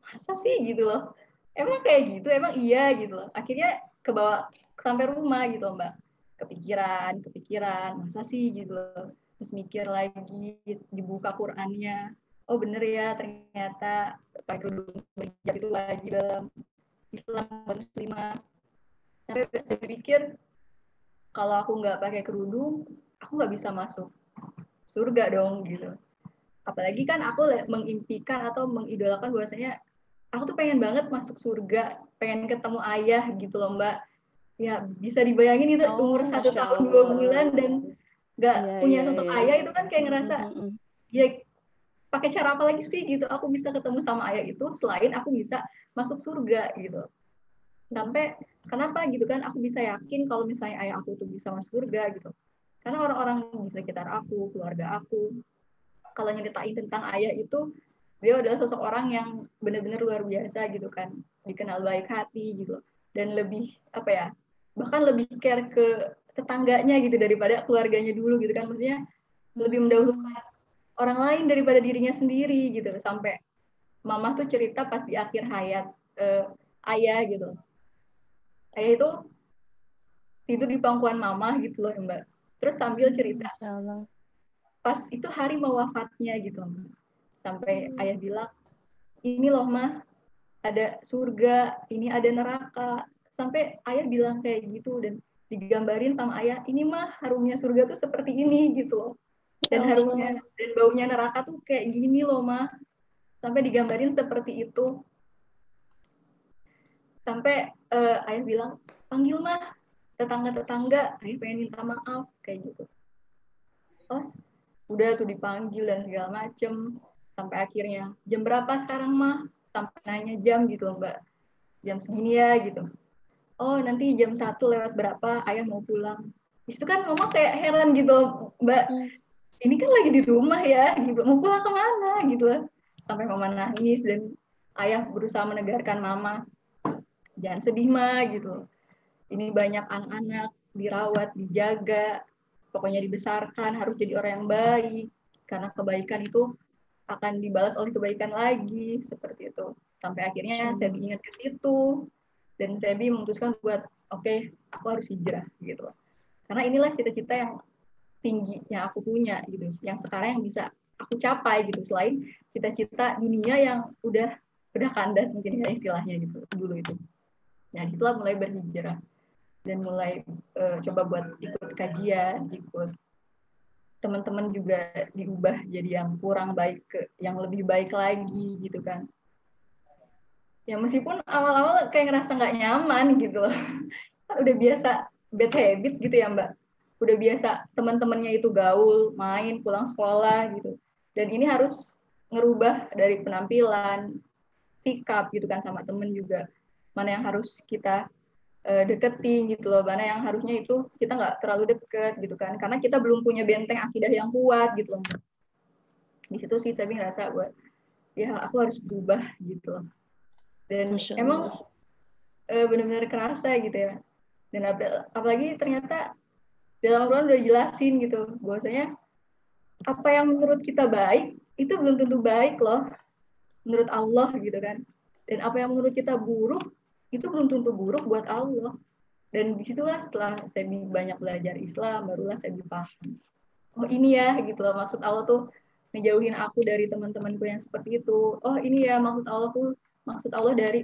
masa sih? Gitu loh. Emang kayak gitu? Emang iya? Gitu loh. Akhirnya ke bawah sampai rumah gitu loh, mbak. Kepikiran kepikiran masa sih? Gitu loh. Terus mikir lagi dibuka Qurannya oh bener ya ternyata pakai kerudung berhijab itu wajib dalam Islam muslimah tapi saya pikir kalau aku nggak pakai kerudung aku nggak bisa masuk surga dong gitu apalagi kan aku mengimpikan atau mengidolakan bahwasanya aku tuh pengen banget masuk surga pengen ketemu ayah gitu loh mbak ya bisa dibayangin itu oh, umur satu tahun dua bulan dan nggak yeah, punya yeah, sosok yeah. ayah itu kan kayak ngerasa mm -hmm. ya pakai cara apa lagi sih gitu? Aku bisa ketemu sama ayah itu selain aku bisa masuk surga gitu. Sampai kenapa gitu kan? Aku bisa yakin kalau misalnya ayah aku tuh bisa masuk surga gitu. Karena orang-orang di sekitar aku keluarga aku kalau nyeritain tentang ayah itu dia adalah sosok orang yang benar-benar luar biasa gitu kan. Dikenal baik hati gitu. Dan lebih apa ya bahkan lebih care ke tetangganya gitu daripada keluarganya dulu gitu kan. Maksudnya lebih mendahulukan orang lain daripada dirinya sendiri gitu. Sampai mama tuh cerita pas di akhir hayat uh, ayah gitu. Ayah itu tidur di pangkuan mama gitu loh mbak. Terus sambil cerita pas itu hari mau wafatnya gitu mbak. Sampai hmm. ayah bilang ini loh mah ada surga ini ada neraka. Sampai ayah bilang kayak gitu dan digambarin sama ayah ini mah harumnya surga tuh seperti ini gitu loh dan harumnya dan baunya neraka tuh kayak gini loh mah sampai digambarin seperti itu. Sampai uh, ayah bilang panggil mah tetangga-tetangga ayah pengen minta maaf kayak gitu. Terus udah tuh dipanggil dan segala macem. Sampai akhirnya jam berapa sekarang mah sampai nanya jam gitu mbak. Jam segini ya gitu. Oh nanti jam satu lewat berapa? Ayah mau pulang. Itu kan mama kayak heran gitu mbak. Hmm. Ini kan lagi di rumah ya gitu. Mau pulang ke mana? Gitu sampai mama nangis dan ayah berusaha menegarkan mama. Jangan sedih mah gitu. Ini banyak anak-anak dirawat dijaga pokoknya dibesarkan harus jadi orang yang baik karena kebaikan itu akan dibalas oleh kebaikan lagi seperti itu. Sampai akhirnya saya ingat ke situ dan saya memutuskan buat oke okay, aku harus hijrah gitu. Karena inilah cita-cita yang tinggi yang aku punya gitu yang sekarang yang bisa aku capai gitu selain cita-cita dunia yang udah udah kandas mungkin ya istilahnya gitu dulu itu nah itulah mulai berhijrah dan mulai uh, coba buat ikut kajian, ikut teman-teman juga diubah jadi yang kurang baik ke yang lebih baik lagi gitu kan. Ya meskipun awal-awal kayak ngerasa nggak nyaman gitu loh. Kan udah biasa bad habits gitu ya Mbak. Udah biasa teman-temannya itu gaul, main, pulang sekolah gitu. Dan ini harus ngerubah dari penampilan, sikap gitu kan sama temen juga. Mana yang harus kita uh, deketin gitu loh. Mana yang harusnya itu kita nggak terlalu deket gitu kan. Karena kita belum punya benteng akidah yang kuat gitu loh. Di situ sih saya ngerasa buat ya aku harus berubah gitu loh. Dan emang uh, benar-benar kerasa gitu ya. Dan ap apalagi ternyata dalam Al-Quran udah jelasin gitu bahwasanya apa yang menurut kita baik itu belum tentu baik loh menurut Allah gitu kan. Dan apa yang menurut kita buruk itu belum tentu buruk buat Allah. Dan di situlah setelah saya banyak belajar Islam barulah saya paham oh ini ya gitu loh maksud Allah tuh ngejauhin aku dari teman-temanku yang seperti itu. Oh ini ya maksud Allah tuh maksud Allah dari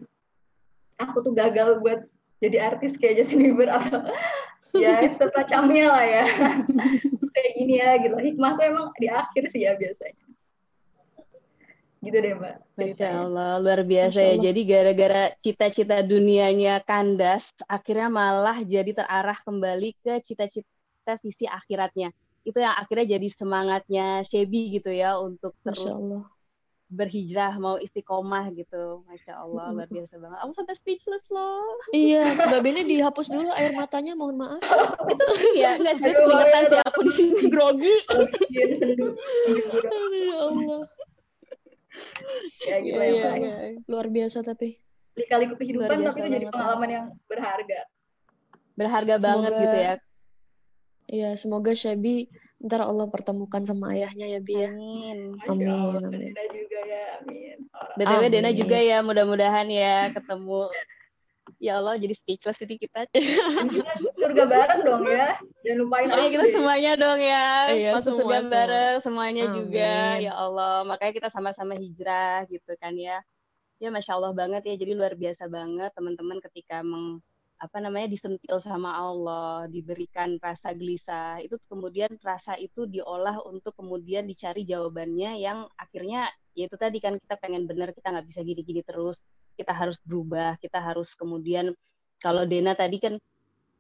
aku tuh gagal buat jadi artis kayak Justin Bieber atau ya semacamnya lah ya. Kayak gini ya gitu. Hikmah tuh emang di akhir sih ya biasanya. Gitu deh mbak. Masya Allah luar biasa ya. Jadi gara-gara cita-cita dunianya kandas akhirnya malah jadi terarah kembali ke cita-cita visi akhiratnya. Itu yang akhirnya jadi semangatnya Shebi gitu ya untuk terus berhijrah mau istiqomah gitu. Masya Allah luar biasa banget. Aku sampai speechless loh. Iya Mbak Bene dihapus dulu air matanya mohon maaf. Itu iya nggak sebenarnya keringetan sih aku di sini. Grogi. Ya Allah. Ya gitu ya, ya, ya. luar biasa tapi. Lika-liku kehidupan tapi itu jadi pengalaman yang berharga. Berharga semoga, banget gitu ya Iya, semoga Syabi ntar Allah pertemukan sama ayahnya ya Bi ya. Amin. Amin. amin. Ya, amin. BTW Dena juga ya, mudah-mudahan ya ketemu ya Allah jadi speechless ini kita. surga bareng dong ya. Jangan lupain oh, kita semuanya dong ya. Iya, Masuk surga semua. bareng semuanya Amin. juga. Ya Allah, makanya kita sama-sama hijrah gitu kan ya. Ya Masya Allah banget ya. Jadi luar biasa banget teman-teman ketika meng apa namanya disentil sama Allah, diberikan rasa gelisah, itu kemudian rasa itu diolah untuk kemudian dicari jawabannya yang akhirnya ya itu tadi kan kita pengen benar kita nggak bisa gini-gini terus kita harus berubah, kita harus kemudian kalau Dena tadi kan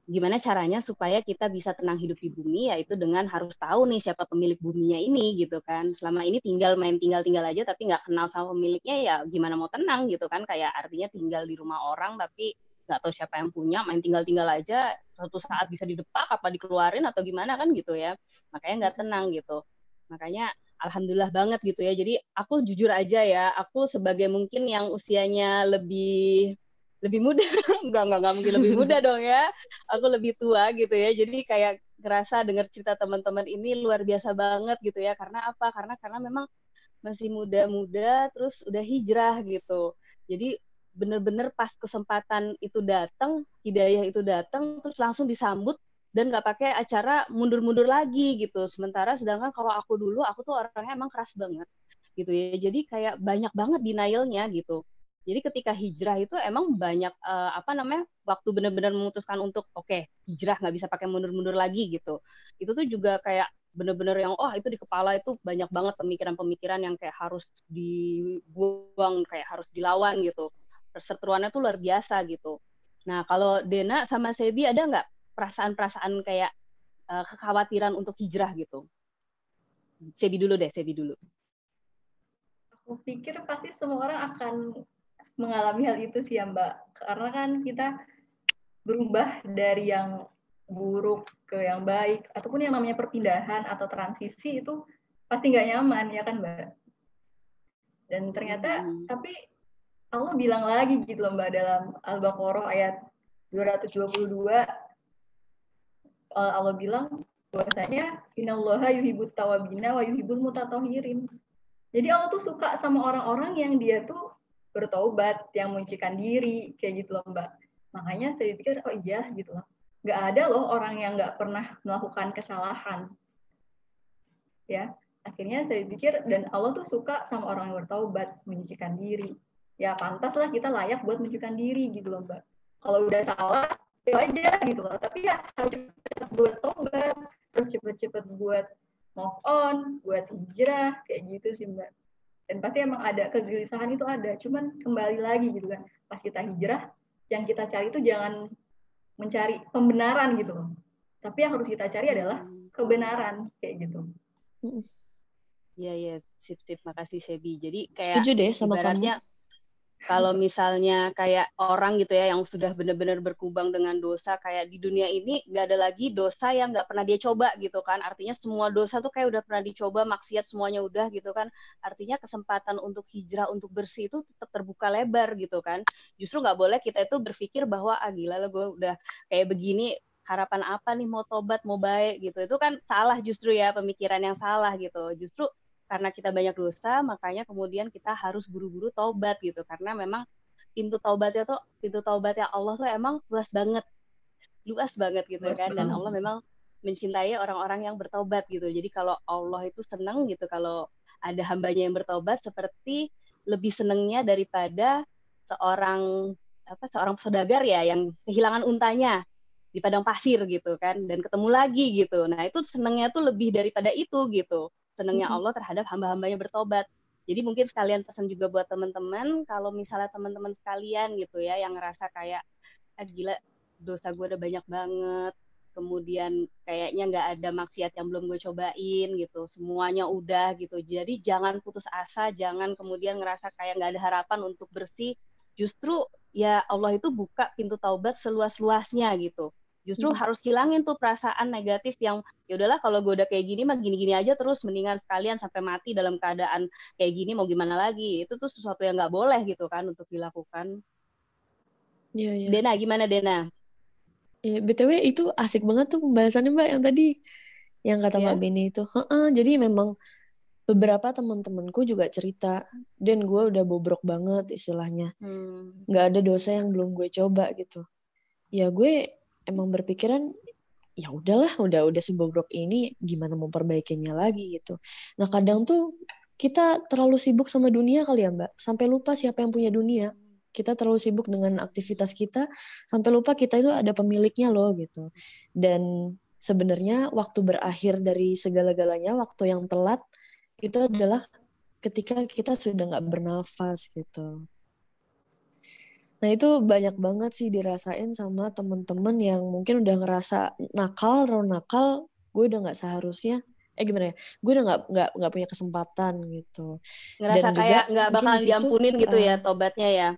gimana caranya supaya kita bisa tenang hidup di bumi yaitu dengan harus tahu nih siapa pemilik buminya ini gitu kan. Selama ini tinggal main tinggal tinggal aja tapi nggak kenal sama pemiliknya ya gimana mau tenang gitu kan. Kayak artinya tinggal di rumah orang tapi nggak tahu siapa yang punya main tinggal tinggal aja suatu saat bisa didepak apa dikeluarin atau gimana kan gitu ya makanya nggak tenang gitu makanya alhamdulillah banget gitu ya. Jadi aku jujur aja ya, aku sebagai mungkin yang usianya lebih lebih muda, enggak enggak enggak mungkin lebih muda dong ya. Aku lebih tua gitu ya. Jadi kayak ngerasa dengar cerita teman-teman ini luar biasa banget gitu ya. Karena apa? Karena karena memang masih muda-muda terus udah hijrah gitu. Jadi bener-bener pas kesempatan itu datang, hidayah itu datang terus langsung disambut dan nggak pakai acara mundur-mundur lagi gitu. Sementara sedangkan kalau aku dulu aku tuh orangnya emang keras banget gitu ya. Jadi kayak banyak banget denialnya gitu. Jadi ketika hijrah itu emang banyak uh, apa namanya waktu benar-benar memutuskan untuk oke okay, hijrah nggak bisa pakai mundur-mundur lagi gitu. Itu tuh juga kayak bener-bener yang oh itu di kepala itu banyak banget pemikiran-pemikiran yang kayak harus dibuang kayak harus dilawan gitu perseteruannya tuh luar biasa gitu. Nah kalau Dena sama Sebi ada nggak perasaan-perasaan kayak uh, kekhawatiran untuk hijrah gitu? Sebi dulu deh Sebi dulu. Aku pikir pasti semua orang akan mengalami hal itu sih ya Mbak. Karena kan kita berubah dari yang buruk ke yang baik ataupun yang namanya perpindahan atau transisi itu pasti nggak nyaman ya kan mbak? Dan ternyata hmm. tapi Allah bilang lagi gitu loh mbak dalam Al-Baqarah ayat 222 eh, Allah bilang bahwasanya innallaha yuhibbut tawabina wa yuhibbul mutatahirin. Jadi Allah tuh suka sama orang-orang yang dia tuh bertobat, yang mencikan diri kayak gitu loh Mbak. Makanya saya pikir oh iya gitu loh nggak ada loh orang yang nggak pernah melakukan kesalahan ya akhirnya saya pikir dan Allah tuh suka sama orang yang bertaubat menyucikan diri ya pantas lah kita layak buat menyucikan diri gitu loh mbak. Kalau udah salah ya aja gitu loh. Tapi ya harus cepet buat tobat terus cepet-cepet buat move on buat hijrah kayak gitu sih mbak. Dan pasti emang ada kegelisahan itu ada. Cuman kembali lagi gitu kan pas kita hijrah yang kita cari itu jangan mencari pembenaran gitu loh. Tapi yang harus kita cari adalah kebenaran kayak gitu. Iya iya, sip sip. Makasih Sebi. Jadi kayak Setuju deh sama ibaratnya kamu kalau misalnya kayak orang gitu ya yang sudah benar-benar berkubang dengan dosa kayak di dunia ini nggak ada lagi dosa yang nggak pernah dia coba gitu kan. Artinya semua dosa tuh kayak udah pernah dicoba maksiat semuanya udah gitu kan. Artinya kesempatan untuk hijrah untuk bersih itu tetap terbuka lebar gitu kan. Justru nggak boleh kita itu berpikir bahwa ah gila lah gue udah kayak begini harapan apa nih? Mau tobat mau baik gitu. Itu kan salah justru ya pemikiran yang salah gitu. Justru karena kita banyak dosa makanya kemudian kita harus buru-buru taubat gitu. Karena memang pintu taubatnya tuh pintu taubatnya Allah tuh emang luas banget. Luas banget gitu luas kan. Dan Allah memang mencintai orang-orang yang bertobat gitu. Jadi kalau Allah itu senang gitu kalau ada hambanya yang bertobat seperti lebih senengnya daripada seorang apa seorang saudagar ya yang kehilangan untanya di padang pasir gitu kan dan ketemu lagi gitu. Nah itu senengnya tuh lebih daripada itu gitu senangnya Allah terhadap hamba-hambanya bertobat. Jadi mungkin sekalian pesan juga buat teman-teman, kalau misalnya teman-teman sekalian gitu ya, yang ngerasa kayak, ah gila dosa gue udah banyak banget, kemudian kayaknya nggak ada maksiat yang belum gue cobain gitu, semuanya udah gitu. Jadi jangan putus asa, jangan kemudian ngerasa kayak nggak ada harapan untuk bersih. Justru ya Allah itu buka pintu taubat seluas-luasnya gitu justru hmm. harus hilangin tuh perasaan negatif yang ya udahlah kalau gue udah kayak gini mah gini-gini aja terus mendingan sekalian sampai mati dalam keadaan kayak gini mau gimana lagi itu tuh sesuatu yang nggak boleh gitu kan untuk dilakukan Iya, iya. Dena gimana Dena? Ya, BTW itu asik banget tuh pembahasannya Mbak yang tadi yang kata. Mbak Beni itu. Heeh, jadi memang beberapa teman-temanku juga cerita dan gue udah bobrok banget istilahnya. Hmm. Gak ada dosa yang belum gue coba gitu. Ya gue emang berpikiran ya udahlah udah udah sebobrok ini gimana mau perbaikinya lagi gitu. Nah kadang tuh kita terlalu sibuk sama dunia kali ya mbak. Sampai lupa siapa yang punya dunia. Kita terlalu sibuk dengan aktivitas kita sampai lupa kita itu ada pemiliknya loh gitu. Dan sebenarnya waktu berakhir dari segala-galanya waktu yang telat itu adalah ketika kita sudah nggak bernafas gitu Nah itu banyak banget sih dirasain sama temen-temen yang mungkin udah ngerasa nakal, terlalu nakal, gue udah nggak seharusnya eh gimana ya gue udah nggak nggak nggak punya kesempatan gitu. Ngerasa Dan kayak nggak bakal di situ, diampunin gitu uh, ya tobatnya ya?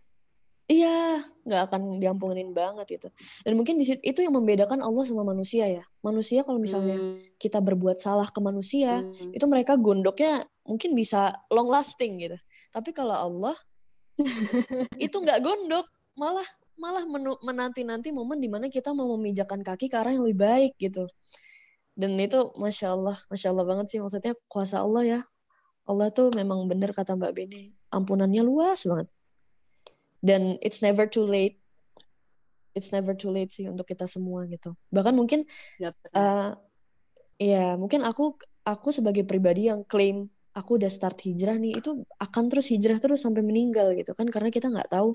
Iya nggak akan diampunin banget gitu. Dan mungkin di situ itu yang membedakan Allah sama manusia ya. Manusia kalau misalnya hmm. kita berbuat salah ke manusia hmm. itu mereka gondoknya mungkin bisa long lasting gitu. Tapi kalau Allah itu nggak gondok malah malah menanti-nanti momen di mana kita mau memijakan kaki ke arah yang lebih baik gitu. Dan itu masya Allah masya Allah banget sih maksudnya kuasa Allah ya. Allah tuh memang bener kata Mbak Beni. Ampunannya luas banget. Dan it's never too late. It's never too late sih untuk kita semua gitu. Bahkan mungkin uh, ya mungkin aku aku sebagai pribadi yang klaim aku udah start hijrah nih itu akan terus hijrah terus sampai meninggal gitu kan karena kita nggak tahu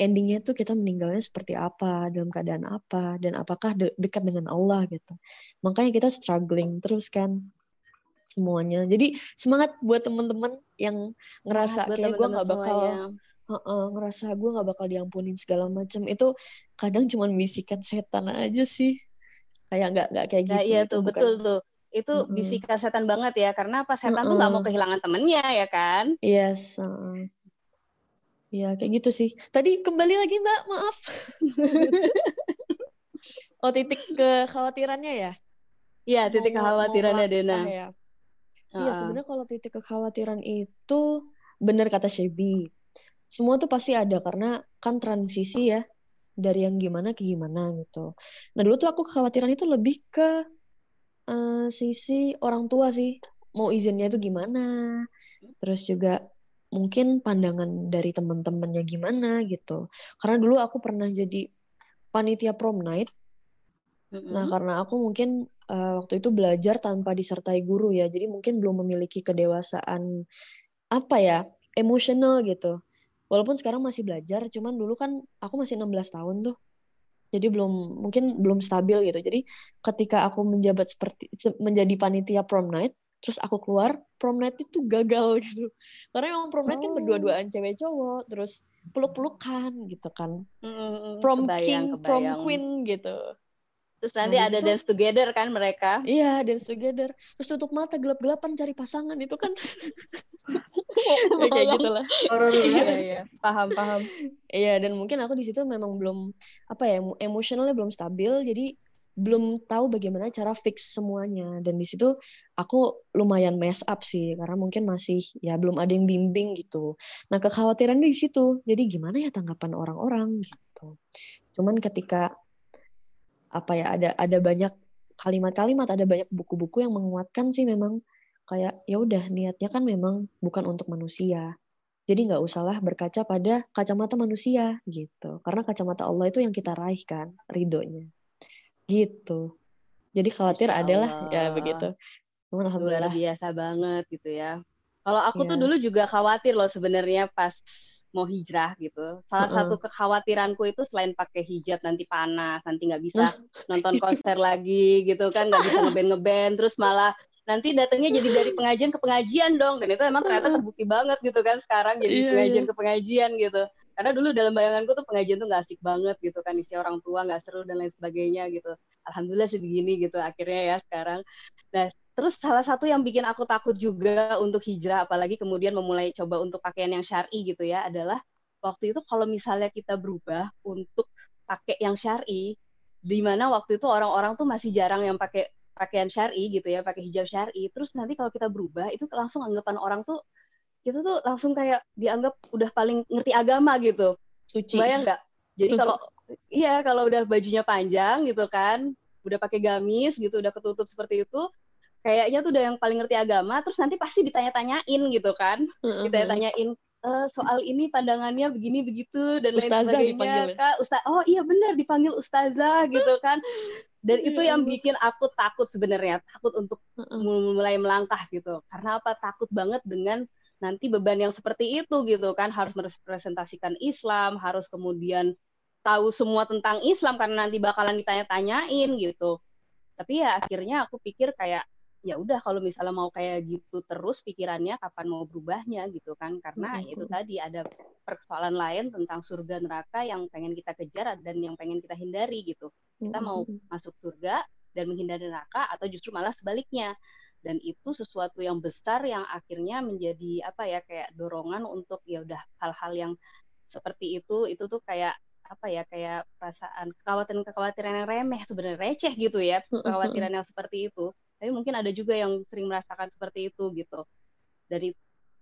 endingnya tuh kita meninggalnya seperti apa dalam keadaan apa dan apakah de dekat dengan Allah gitu makanya kita struggling terus kan semuanya. Jadi semangat buat teman-teman yang ngerasa kayak gue nggak bakal semuanya. Heeh, ngerasa gue nggak bakal diampunin segala macam itu kadang cuma bisikan setan aja sih kayak nggak nggak kayak gitu Nah, iya itu tuh bukan betul tuh. Itu Mm-mm. bisikan setan banget ya karena apa setan tuh nggak mau kehilangan temennya ya kan? yes heeh. ya kayak gitu sih tadi kembali lagi mbak maaf oh titik kekhawatirannya ya Iya, titik Mau- mau kekhawatirannya melangkah Dena. ya Iya Heeh. sebenarnya kalau titik kekhawatiran itu benar kata Shebi. Semua tuh pasti ada karena kan transisi ya dari yang gimana ke gimana gitu. Nah dulu tuh aku kekhawatiran itu lebih ke eh, sisi orang tua sih. Mau izinnya itu gimana. Terus juga mungkin pandangan dari teman-temannya gimana gitu. Karena dulu aku pernah jadi panitia prom night Mm-mm. Nah, karena aku mungkin eh, waktu itu belajar tanpa disertai guru ya, jadi mungkin belum memiliki kedewasaan apa ya, emosional gitu. Walaupun sekarang masih belajar, cuman dulu kan aku masih 16 tahun tuh. Jadi belum mungkin belum stabil gitu. Jadi ketika aku menjabat seperti se- menjadi panitia prom night, terus aku keluar, prom night itu gagal gitu. Karena emang prom night kan Oh. berdua-duaan cewek cowok, terus peluk-pelukan gitu kan. Mm-mm. Prom Kebayang, king, prom kebayang. queen gitu. Terus Nah, nanti di ada situ- dance together kan mereka. Iya, dance together. Terus tutup mata gelap-gelapan cari pasangan itu kan. ya, kayak gitu lah. Iya, banget. iya. Paham, paham. Iya, dan mungkin aku di situ memang belum apa ya, emo- emosionalnya belum stabil, jadi belum tahu bagaimana cara fix semuanya. Dan di situ aku lumayan mess up sih, karena mungkin masih ya belum ada yang bimbing gitu. Nah, kekhawatiran di situ. Jadi gimana ya tanggapan orang-orang gitu. Cuman ketika apa ya ada ada banyak kalimat-kalimat, ada banyak buku-buku yang menguatkan sih memang kayak ya udah niatnya kan memang bukan untuk manusia. Jadi nggak usahlah berkaca pada kacamata manusia gitu. Karena kacamata Allah itu yang kita raih kan, ridhonya. Gitu. Jadi khawatir adalah ya begitu. Cuman Luar biasa banget gitu ya. Kalau aku tuh Iya. dulu juga khawatir loh sebenarnya pas mau hijrah gitu. Salah Heeh. satu kekhawatiranku itu selain pakai hijab nanti panas, nanti nggak bisa nonton konser lagi gitu kan, nggak bisa ngeband ngeband, terus malah nanti datangnya jadi dari pengajian ke pengajian dong, dan itu emang ternyata terbukti banget gitu kan sekarang jadi Iya, pengajian iya. ke pengajian gitu. Karena dulu dalam bayanganku tuh pengajian tuh nggak asik banget gitu kan, isi orang tua nggak seru dan lain sebagainya gitu. Alhamdulillah sih begini gitu akhirnya ya sekarang. Nah Terus salah satu yang bikin aku takut juga untuk hijrah, apalagi kemudian memulai coba untuk pakaian yang syar'i gitu ya, adalah waktu itu kalau misalnya kita berubah untuk pakai yang syar'i, di mana waktu itu orang-orang tuh masih jarang yang pakai pakaian syar'i gitu ya, pakai hijab syar'i. Terus nanti kalau kita berubah itu langsung anggapan orang tuh kita tuh langsung kayak dianggap udah paling ngerti agama gitu. Suci. Bayang nggak? Jadi kalau iya kalau udah bajunya panjang gitu kan, udah pakai gamis gitu, udah ketutup seperti itu, kayaknya tuh udah yang paling ngerti agama, terus nanti pasti ditanya-tanyain gitu kan, Heeh. ditanya-tanyain "Eh, soal ini pandangannya begini begitu dan lain Ustazah sebagainya. dipanggil ya? Kak, Ustaz, oh iya benar dipanggil ustazah gitu kan. Dan itu Ya yang Allah. bikin aku takut sebenarnya, takut untuk mulai melangkah gitu. Karena apa? Takut banget dengan nanti beban yang seperti itu gitu kan, harus merepresentasikan Islam, harus kemudian tahu semua tentang Islam karena nanti bakalan ditanya-tanyain gitu. Tapi ya akhirnya aku pikir kayak ya udah kalau misalnya mau kayak gitu terus pikirannya kapan mau berubahnya gitu kan. Karena Mm-mm. itu tadi ada persoalan lain tentang surga neraka yang pengen kita kejar dan yang pengen kita hindari gitu. Kita mau Mm-mm. masuk surga dan menghindari neraka atau justru malah sebaliknya. Dan itu sesuatu yang besar yang akhirnya menjadi apa ya kayak dorongan untuk ya udah hal-hal yang seperti itu itu tuh kayak apa ya kayak perasaan kekhawatiran-kekhawatiran yang remeh sebenarnya receh gitu ya kekhawatiran yang seperti itu tapi mungkin ada juga yang sering merasakan seperti itu gitu dari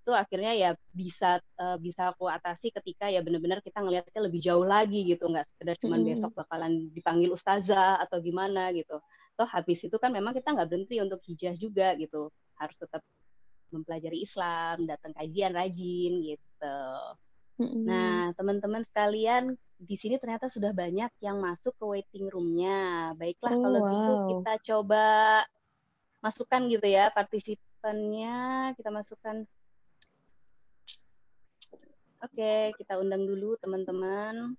itu akhirnya ya bisa eh, bisa aku atasi ketika ya benar-benar kita ngelihatnya lebih jauh lagi gitu nggak sekedar cuman Mm-mm. besok bakalan dipanggil ustazah atau gimana gitu toh habis itu kan memang kita nggak berhenti untuk hijah juga gitu harus tetap mempelajari Islam datang kajian rajin gitu. Nah, teman-teman sekalian, di sini ternyata sudah banyak yang masuk ke waiting room-nya. Baiklah, Oh, kalau gitu wow. kita coba masukkan gitu ya partisipannya, kita masukkan. Oke, kita undang dulu teman-teman.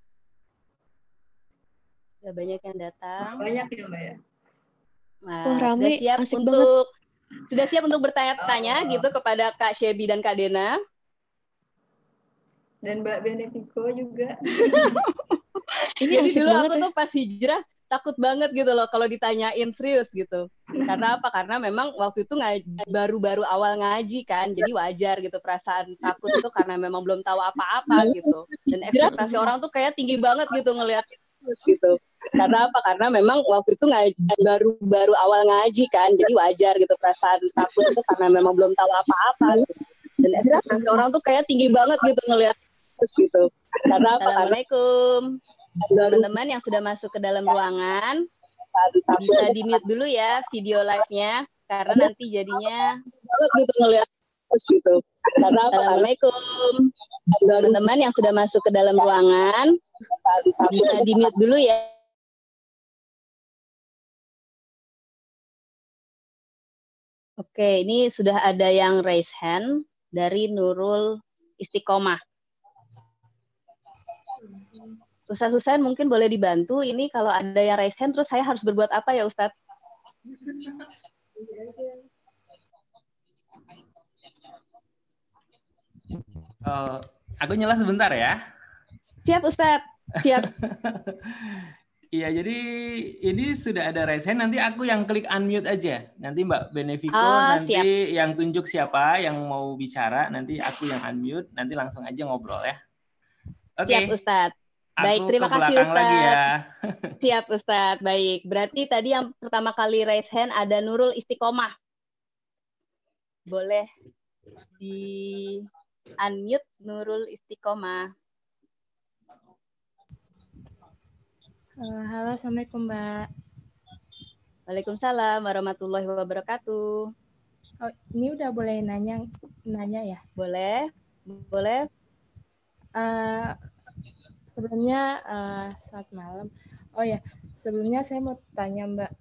Sudah banyak yang datang. Banyak ya Mbak ya. Nah, Wah, sudah rame, siap asik untuk Sudah siap untuk bertanya-tanya Oh. gitu kepada Kak Shebi dan Kak Dena? Dan Mbak Benefico juga. Ini Jadi asik dulu banget aku ya. tuh pas hijrah takut banget gitu loh kalau ditanyain serius gitu. Karena apa? Karena memang waktu itu baru-baru awal ngaji kan, jadi wajar gitu perasaan takut itu karena memang belum tahu apa-apa gitu. Dan ekspektasi orang tuh kayak tinggi banget gitu ngelihat gitu. Karena apa? Karena memang waktu itu baru-baru awal ngaji kan, jadi wajar gitu perasaan takut itu karena memang belum tahu apa-apa. Gitu. Dan ekspektasi orang tuh kayak tinggi banget gitu ngelihat gitu. Karena apa? Assalamualaikum teman-teman yang sudah masuk ke dalam ruangan bisa di mute dulu ya video live-nya karena nanti jadinya gitu ngeliat gitu. Assalamualaikum teman-teman yang sudah masuk ke dalam ruangan bisa di mute dulu ya. Oke, ini sudah ada yang raise hand dari Nurul Istiqomah. Ustadz Husain mungkin boleh dibantu ini kalau ada yang raise hand terus saya harus berbuat apa ya Ustadz? Eh, aku nyela sebentar ya. Siap Ustadz, siap. Iya, jadi ini sudah ada raise hand. Nanti aku yang klik unmute aja. Nanti Mbak Benefico Ah, nanti yang tunjuk siapa yang mau bicara. Nanti aku yang unmute. Nanti langsung aja ngobrol ya. Oke. Siap Ustadz. Aku Baik, terima ke kasih, belakang lagi Ustadz. ya. Siap Ustadz, baik. Berarti tadi yang pertama kali raise hand ada Nurul Istiqomah. Boleh di unmute Nurul Istiqomah. Eh, halo, Assalamualaikum Mbak. Waalaikumsalam warahmatullahi wabarakatuh. Oh, ini udah boleh nanya nanya ya? Boleh? Boleh? Eh, sebelumnya eh, selamat malam. Oh ya, sebelumnya saya mau tanya Mbak.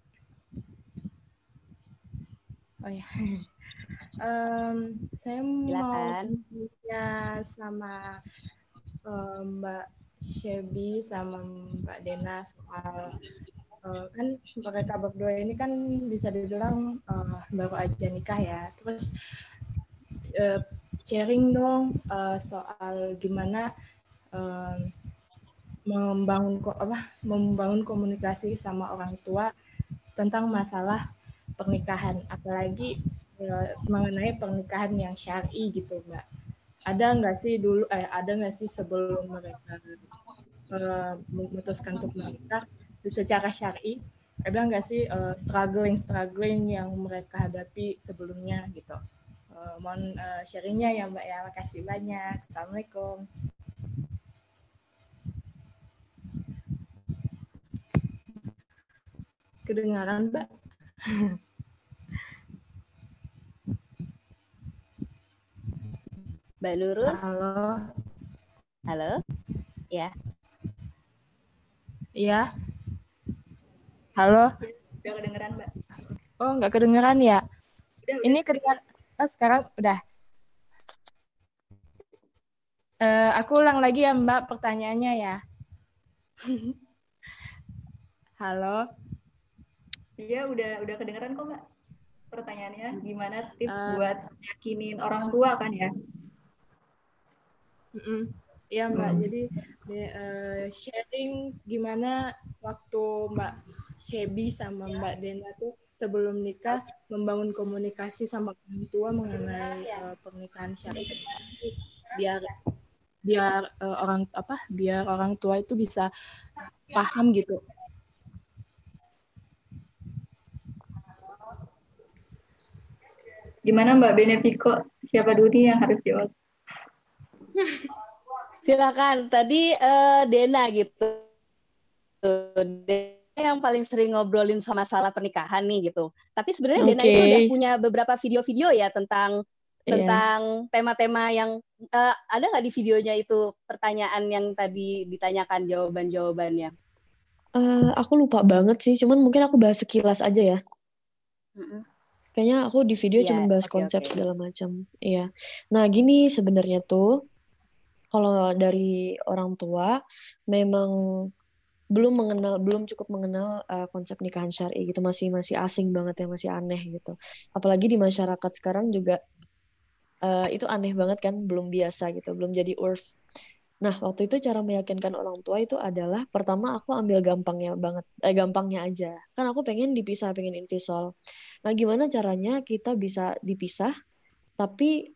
Oh ya, Em, saya mau Silakan. tanya sama eh, Mbak Shebi sama Mbak Dena soal eh, kan mereka berdua ini kan bisa dibilang eh, baru aja nikah ya. Terus eh, sharing dong eh, soal gimana membangun apa membangun komunikasi sama orang tua tentang masalah pernikahan. Apalagi eh, mengenai pernikahan yang syar'i gitu mbak. Ada nggak sih dulu eh ada nggak sih sebelum mereka eh, memutuskan untuk menikah secara syar'i? Ada nggak sih struggling struggling yang mereka hadapi sebelumnya gitu? Eh, mohon eh, sharingnya ya mbak ya. Makasih banyak. Assalamualaikum kedengaran mbak? Mbak Nurul, halo. Halo? iya halo. Udah kedengeran, Mbak. oh nggak kedengeran ya? Udah, udah. ini kedengaran oh sekarang udah. Eh, aku ulang lagi ya mbak pertanyaannya ya. Halo Iya, udah udah kedengeran kok, Mbak. Pertanyaannya gimana tips Eh. buat yakinin orang tua kan ya? Iya Mbak, Hmm. jadi de- eh, sharing gimana waktu Mbak Shebi sama Mbak Dena tuh sebelum nikah membangun komunikasi sama orang tua mengenai eh, pernikahan syar'i biar biar eh, orang apa biar orang tua itu bisa paham gitu. Gimana Mbak Benefico? Siapa dulu nih yang harus jawab? Silakan. Tadi eh, Dena gitu. Dena yang paling sering ngobrolin sama masalah pernikahan nih gitu. Tapi sebenarnya Dena itu udah punya beberapa video-video ya tentang Iya. tentang tema-tema yang eh, ada nggak di videonya itu pertanyaan yang tadi ditanyakan jawaban-jawabannya. Eh, aku lupa banget sih, cuman mungkin aku bahas sekilas aja ya. Mm-mm. Kayaknya aku di video Iya, cuma bahas oke, konsep oke. segala macam. Iya. Nah, gini sebenarnya tuh kalau dari orang tua memang belum mengenal belum cukup mengenal uh, konsep nikahan syar'i gitu masih masih asing banget ya masih aneh gitu apalagi di masyarakat sekarang juga uh, itu aneh banget kan belum biasa gitu belum jadi urf nah waktu itu cara meyakinkan orang tua itu adalah pertama aku ambil gampangnya banget eh, gampangnya aja kan aku pengen dipisah pengen invisol nah gimana caranya kita bisa dipisah tapi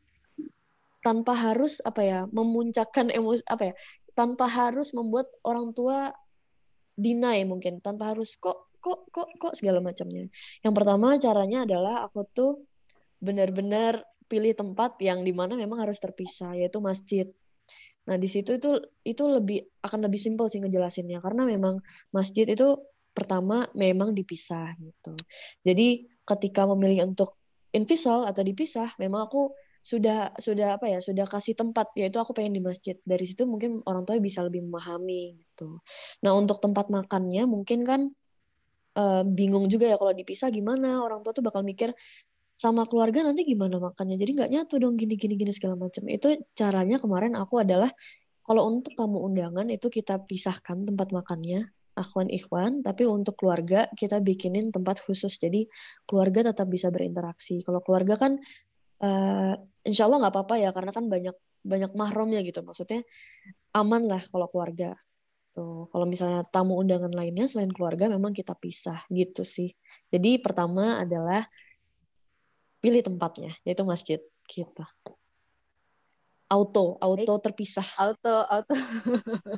tanpa harus apa ya memuncakkan emosi apa ya tanpa harus membuat orang tua deny mungkin tanpa harus kok kok kok kok segala macamnya. Yang pertama caranya adalah aku tuh benar-benar pilih tempat yang di mana memang harus terpisah yaitu masjid. Nah di situ itu itu lebih akan lebih simpel sih ngejelasinnya. Karena memang masjid itu pertama memang dipisah gitu. Jadi ketika memilih untuk invisal atau dipisah, memang aku sudah sudah apa ya sudah kasih tempat yaitu aku pengen di masjid. Dari situ mungkin orang tua bisa lebih memahami gitu. Nah untuk tempat makannya mungkin kan uh, bingung juga ya kalau dipisah gimana. Orang tua tuh bakal mikir sama keluarga nanti gimana makannya? Jadi nggak nyatu dong gini gini gini segala macam. Itu caranya kemarin aku adalah kalau untuk tamu undangan itu kita pisahkan tempat makannya akhwan ikhwan. Tapi untuk keluarga kita bikinin tempat khusus. Jadi keluarga tetap bisa berinteraksi. Kalau keluarga kan uh, insya Allah nggak apa-apa ya karena kan banyak banyak mahramnya gitu. Maksudnya aman lah kalau keluarga. Tuh kalau misalnya tamu undangan lainnya selain keluarga memang kita pisah gitu sih. Jadi pertama adalah pilih tempatnya yaitu masjid kita. Auto auto terpisah. Auto auto.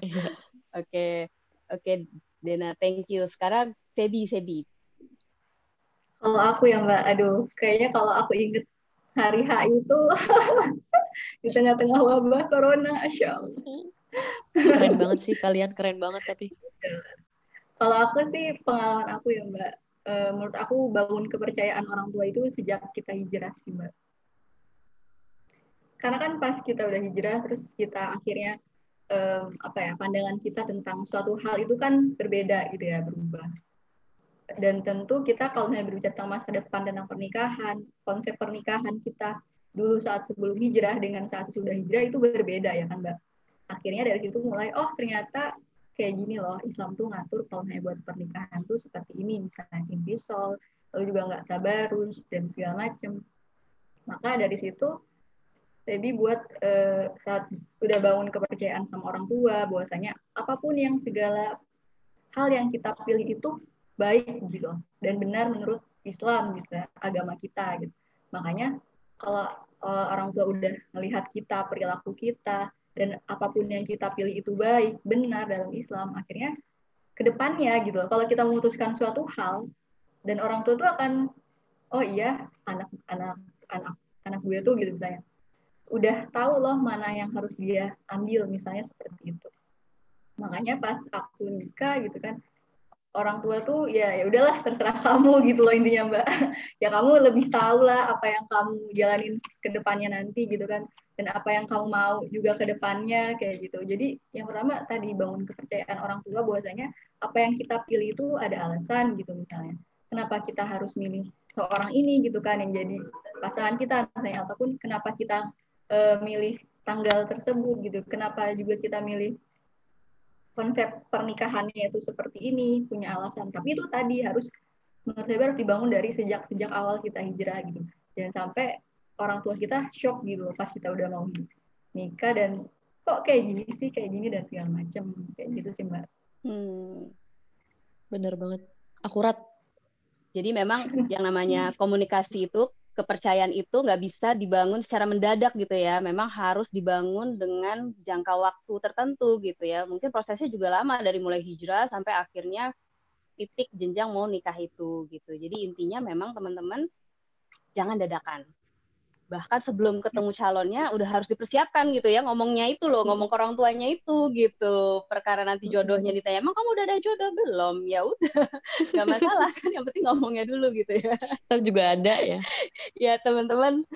Iya. oke oke Dena thank you. Sekarang Sebi Sebi. Kalau aku ya Mbak. Aduh kayaknya kalau aku inget hari H itu di tengah-tengah wabah corona, asya Keren banget sih kalian, keren banget tapi. Kalau aku sih pengalaman aku ya Mbak, e, menurut aku bangun kepercayaan orang tua itu sejak kita hijrah sih Mbak. Karena kan pas kita udah hijrah, terus kita akhirnya e, apa ya pandangan kita tentang suatu hal itu kan berbeda gitu ya, berubah dan tentu kita kalau misalnya berbicara tentang masa depan tentang pernikahan, konsep pernikahan kita dulu saat sebelum hijrah dengan saat sesudah hijrah itu berbeda ya kan Mbak. Akhirnya dari situ mulai, oh ternyata kayak gini loh, Islam tuh ngatur kalau misalnya buat pernikahan tuh seperti ini, misalnya invisol, lalu juga nggak tabarus, dan segala macam. Maka dari situ, Tebi buat eh, saat udah bangun kepercayaan sama orang tua, bahwasanya apa pun yang segala hal yang kita pilih itu baik gitu dan benar menurut Islam gitu agama kita gitu. Makanya kalau uh, orang tua udah melihat kita, perilaku kita dan apa pun yang kita pilih itu baik, benar dalam Islam, akhirnya ke depannya gitu. Kalau kita memutuskan suatu hal dan orang tua tuh akan oh iya anak anak anak anak gue tuh gitu misalnya. Udah tahu loh mana yang harus dia ambil misalnya seperti itu. Makanya pas aku nikah gitu kan orang tua tuh ya ya udahlah terserah kamu gitu loh intinya mbak. Ya kamu lebih tahu lah apa yang kamu jalanin ke depannya nanti gitu kan dan apa yang kamu mau juga ke depannya kayak gitu. Jadi yang pertama tadi bangun kepercayaan orang tua bahwasanya apa yang kita pilih itu ada alasan gitu misalnya. Kenapa kita harus milih seorang ini gitu kan yang jadi pasangan kita misalnya ataupun kenapa kita uh, milih tanggal tersebut gitu. Kenapa juga kita milih konsep pernikahannya itu seperti ini punya alasan. Tapi itu tadi harus menurut saya harus dibangun dari sejak sejak awal kita hijrah gitu. Jangan sampai orang tua kita shock gitu pas kita udah mau nikah dan kok kayak gini sih kayak gini dan segala macam kayak gitu sih mbak hmm. bener banget akurat jadi memang yang namanya komunikasi itu kepercayaan itu nggak bisa dibangun secara mendadak gitu ya. Memang harus dibangun dengan jangka waktu tertentu gitu ya. Mungkin prosesnya juga lama dari mulai hijrah sampai akhirnya titik jenjang mau nikah itu gitu. Jadi intinya memang teman-teman jangan dadakan bahkan sebelum ketemu calonnya udah harus dipersiapkan gitu ya ngomongnya itu loh ngomong ke orang tuanya itu gitu. Perkara nanti jodohnya ditanya emang kamu udah ada jodoh? Belum. Ya udah nggak masalah kan yang penting ngomongnya dulu gitu ya. Ntar juga ada ya. Ya teman-teman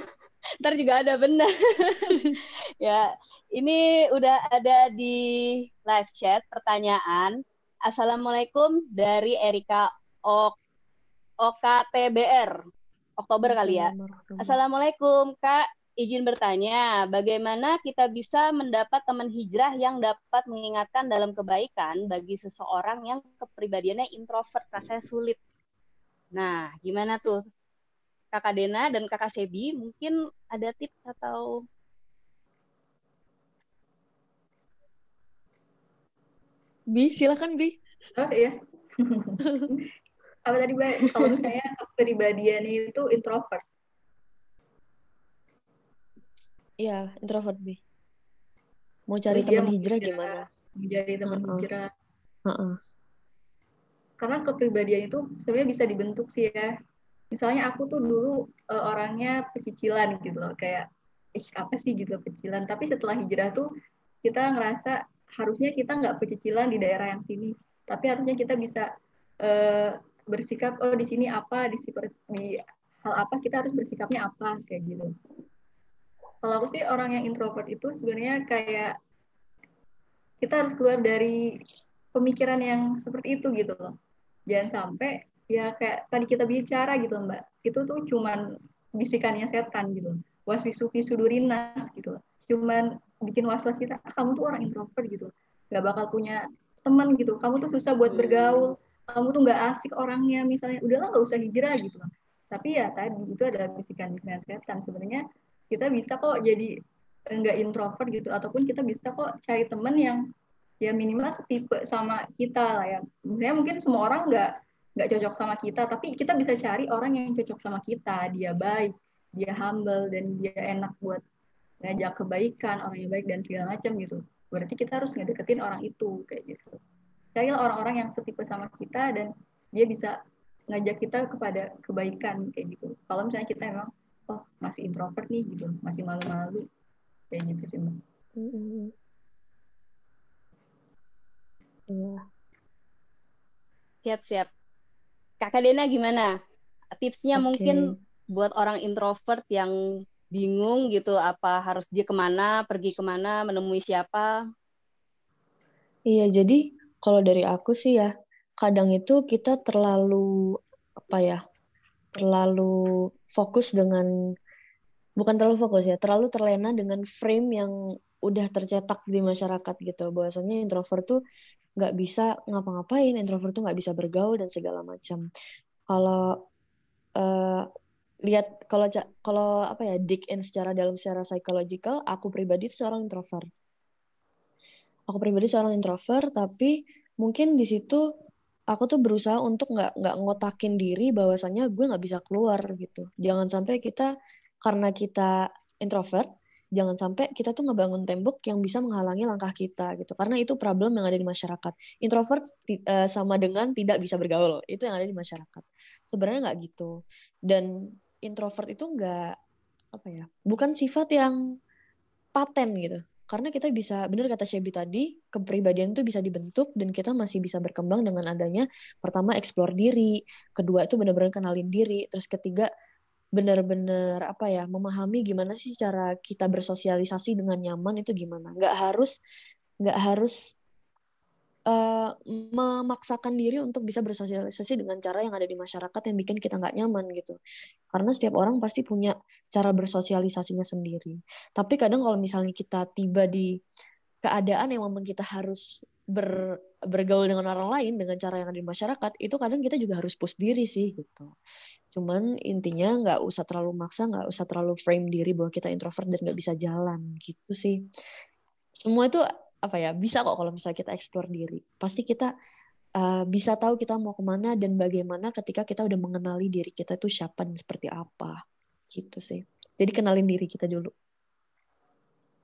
ntar juga ada benar ya ini udah ada di live chat pertanyaan. Assalamualaikum dari Erika ok OKTBR Oktober kali ya. Assalamualaikum Kak. izin bertanya, bagaimana kita bisa mendapat teman hijrah yang dapat mengingatkan dalam kebaikan bagi seseorang yang kepribadiannya introvert, rasanya sulit. Nah, gimana tuh? Kakak Dena dan Kakak Sebi, mungkin ada tips atau Bi, silakan Bi. Oh iya. Apa tadi Mbak? Kalau saya kepribadiannya itu introvert. Iya, introvert Bi. Mau cari teman mau hijrah hijrah. gimana? Menjadi teman Heeh. hijrah. Heeh. Karena kepribadian itu sebenarnya bisa dibentuk sih ya. Misalnya aku tuh dulu eh, orangnya pecicilan gitu loh, kayak ih apa sih gitu pecicilan. Tapi setelah hijrah tuh kita ngerasa harusnya kita nggak pecicilan di daerah yang sini, tapi harusnya kita bisa eh, bersikap oh di sini apa di di hal apa kita harus bersikapnya apa kayak gitu. Kalau aku sih orang yang introvert itu sebenarnya kayak kita harus keluar dari pemikiran yang seperti itu gitu loh. Jangan sampai ya kayak tadi kita bicara gitu Mbak, itu tuh cuman bisikannya setan gitu. Waswisu fi sudurinas gitu. Cuman bikin was-was kita, "Ah, kamu tuh orang introvert gitu. Gak bakal punya teman gitu. Kamu tuh susah buat Hmm. bergaul. Kamu tuh nggak asik orangnya misalnya. Udahlah nggak usah hijrah gitu. Tapi ya tadi itu adalah bisikan-bisikan setan. Sebenarnya kita bisa kok jadi enggak introvert gitu ataupun kita bisa kok cari teman yang ya minimal setipe sama kita lah ya. Sebenarnya mungkin semua orang nggak nggak cocok sama kita, tapi kita bisa cari orang yang cocok sama kita. Dia baik, dia humble dan dia enak buat ngajak kebaikan, orang yang baik dan segala macam gitu. Berarti kita harus ngedeketin orang itu kayak gitu. Carilah orang-orang yang setipe sama kita dan dia bisa ngajak kita kepada kebaikan kayak gitu. Kalau misalnya kita emang oh masih introvert nih gitu, masih malu-malu kayak gitu sih. Mbak. Iya. siap-siap? Kakak Dena gimana? Tipsnya Oke. mungkin buat orang introvert yang bingung gitu, apa harus dia ke mana, pergi ke mana, menemui siapa? Iya, jadi kalau dari aku sih ya, kadang itu kita terlalu apa ya? Terlalu fokus dengan bukan terlalu fokus ya, terlalu terlena dengan frame yang udah tercetak di masyarakat gitu. Bahwasanya introvert tuh nggak bisa ngapa-ngapain, introvert tuh nggak bisa bergaul dan segala macam. Kalau eh, lihat kalau kalau apa ya dig in secara dalam secara psychological, aku pribadi seorang introvert. Aku pribadi seorang introvert, tapi mungkin di situ aku tuh berusaha untuk nggak nggak ngotakin diri bahwasannya gue nggak bisa keluar gitu. Jangan sampai kita karena kita introvert, jangan sampai kita tuh ngebangun tembok yang bisa menghalangi langkah kita gitu. Karena itu problem yang ada di masyarakat. Introvert eh, sama dengan tidak bisa bergaul. Itu yang ada di masyarakat. Sebenarnya nggak gitu. Dan introvert itu nggak apa ya? Bukan sifat yang paten gitu. Karena kita bisa, benar kata Shebi tadi, kepribadian itu bisa dibentuk dan kita masih bisa berkembang dengan adanya pertama explore diri, kedua itu benar-benar kenalin diri, terus ketiga benar-benar apa ya memahami gimana sih cara kita bersosialisasi dengan nyaman itu gimana. Nggak harus nggak harus eh, memaksakan diri untuk bisa bersosialisasi dengan cara yang ada di masyarakat yang bikin kita nggak nyaman gitu. Karena setiap orang pasti punya cara bersosialisasinya sendiri. Tapi kadang kalau misalnya kita tiba di keadaan yang memang kita harus ber, bergaul dengan orang lain dengan cara yang ada di masyarakat, itu kadang kita juga harus push diri sih gitu. Cuman intinya nggak usah terlalu maksa, nggak usah terlalu frame diri bahwa kita introvert dan nggak bisa jalan gitu sih. Semua itu apa ya bisa kok kalau misalnya kita explore diri. Pasti kita uh, bisa tahu kita mau ke mana dan bagaimana ketika kita udah mengenali diri kita itu siapa dan seperti apa gitu sih. Jadi kenalin diri kita dulu.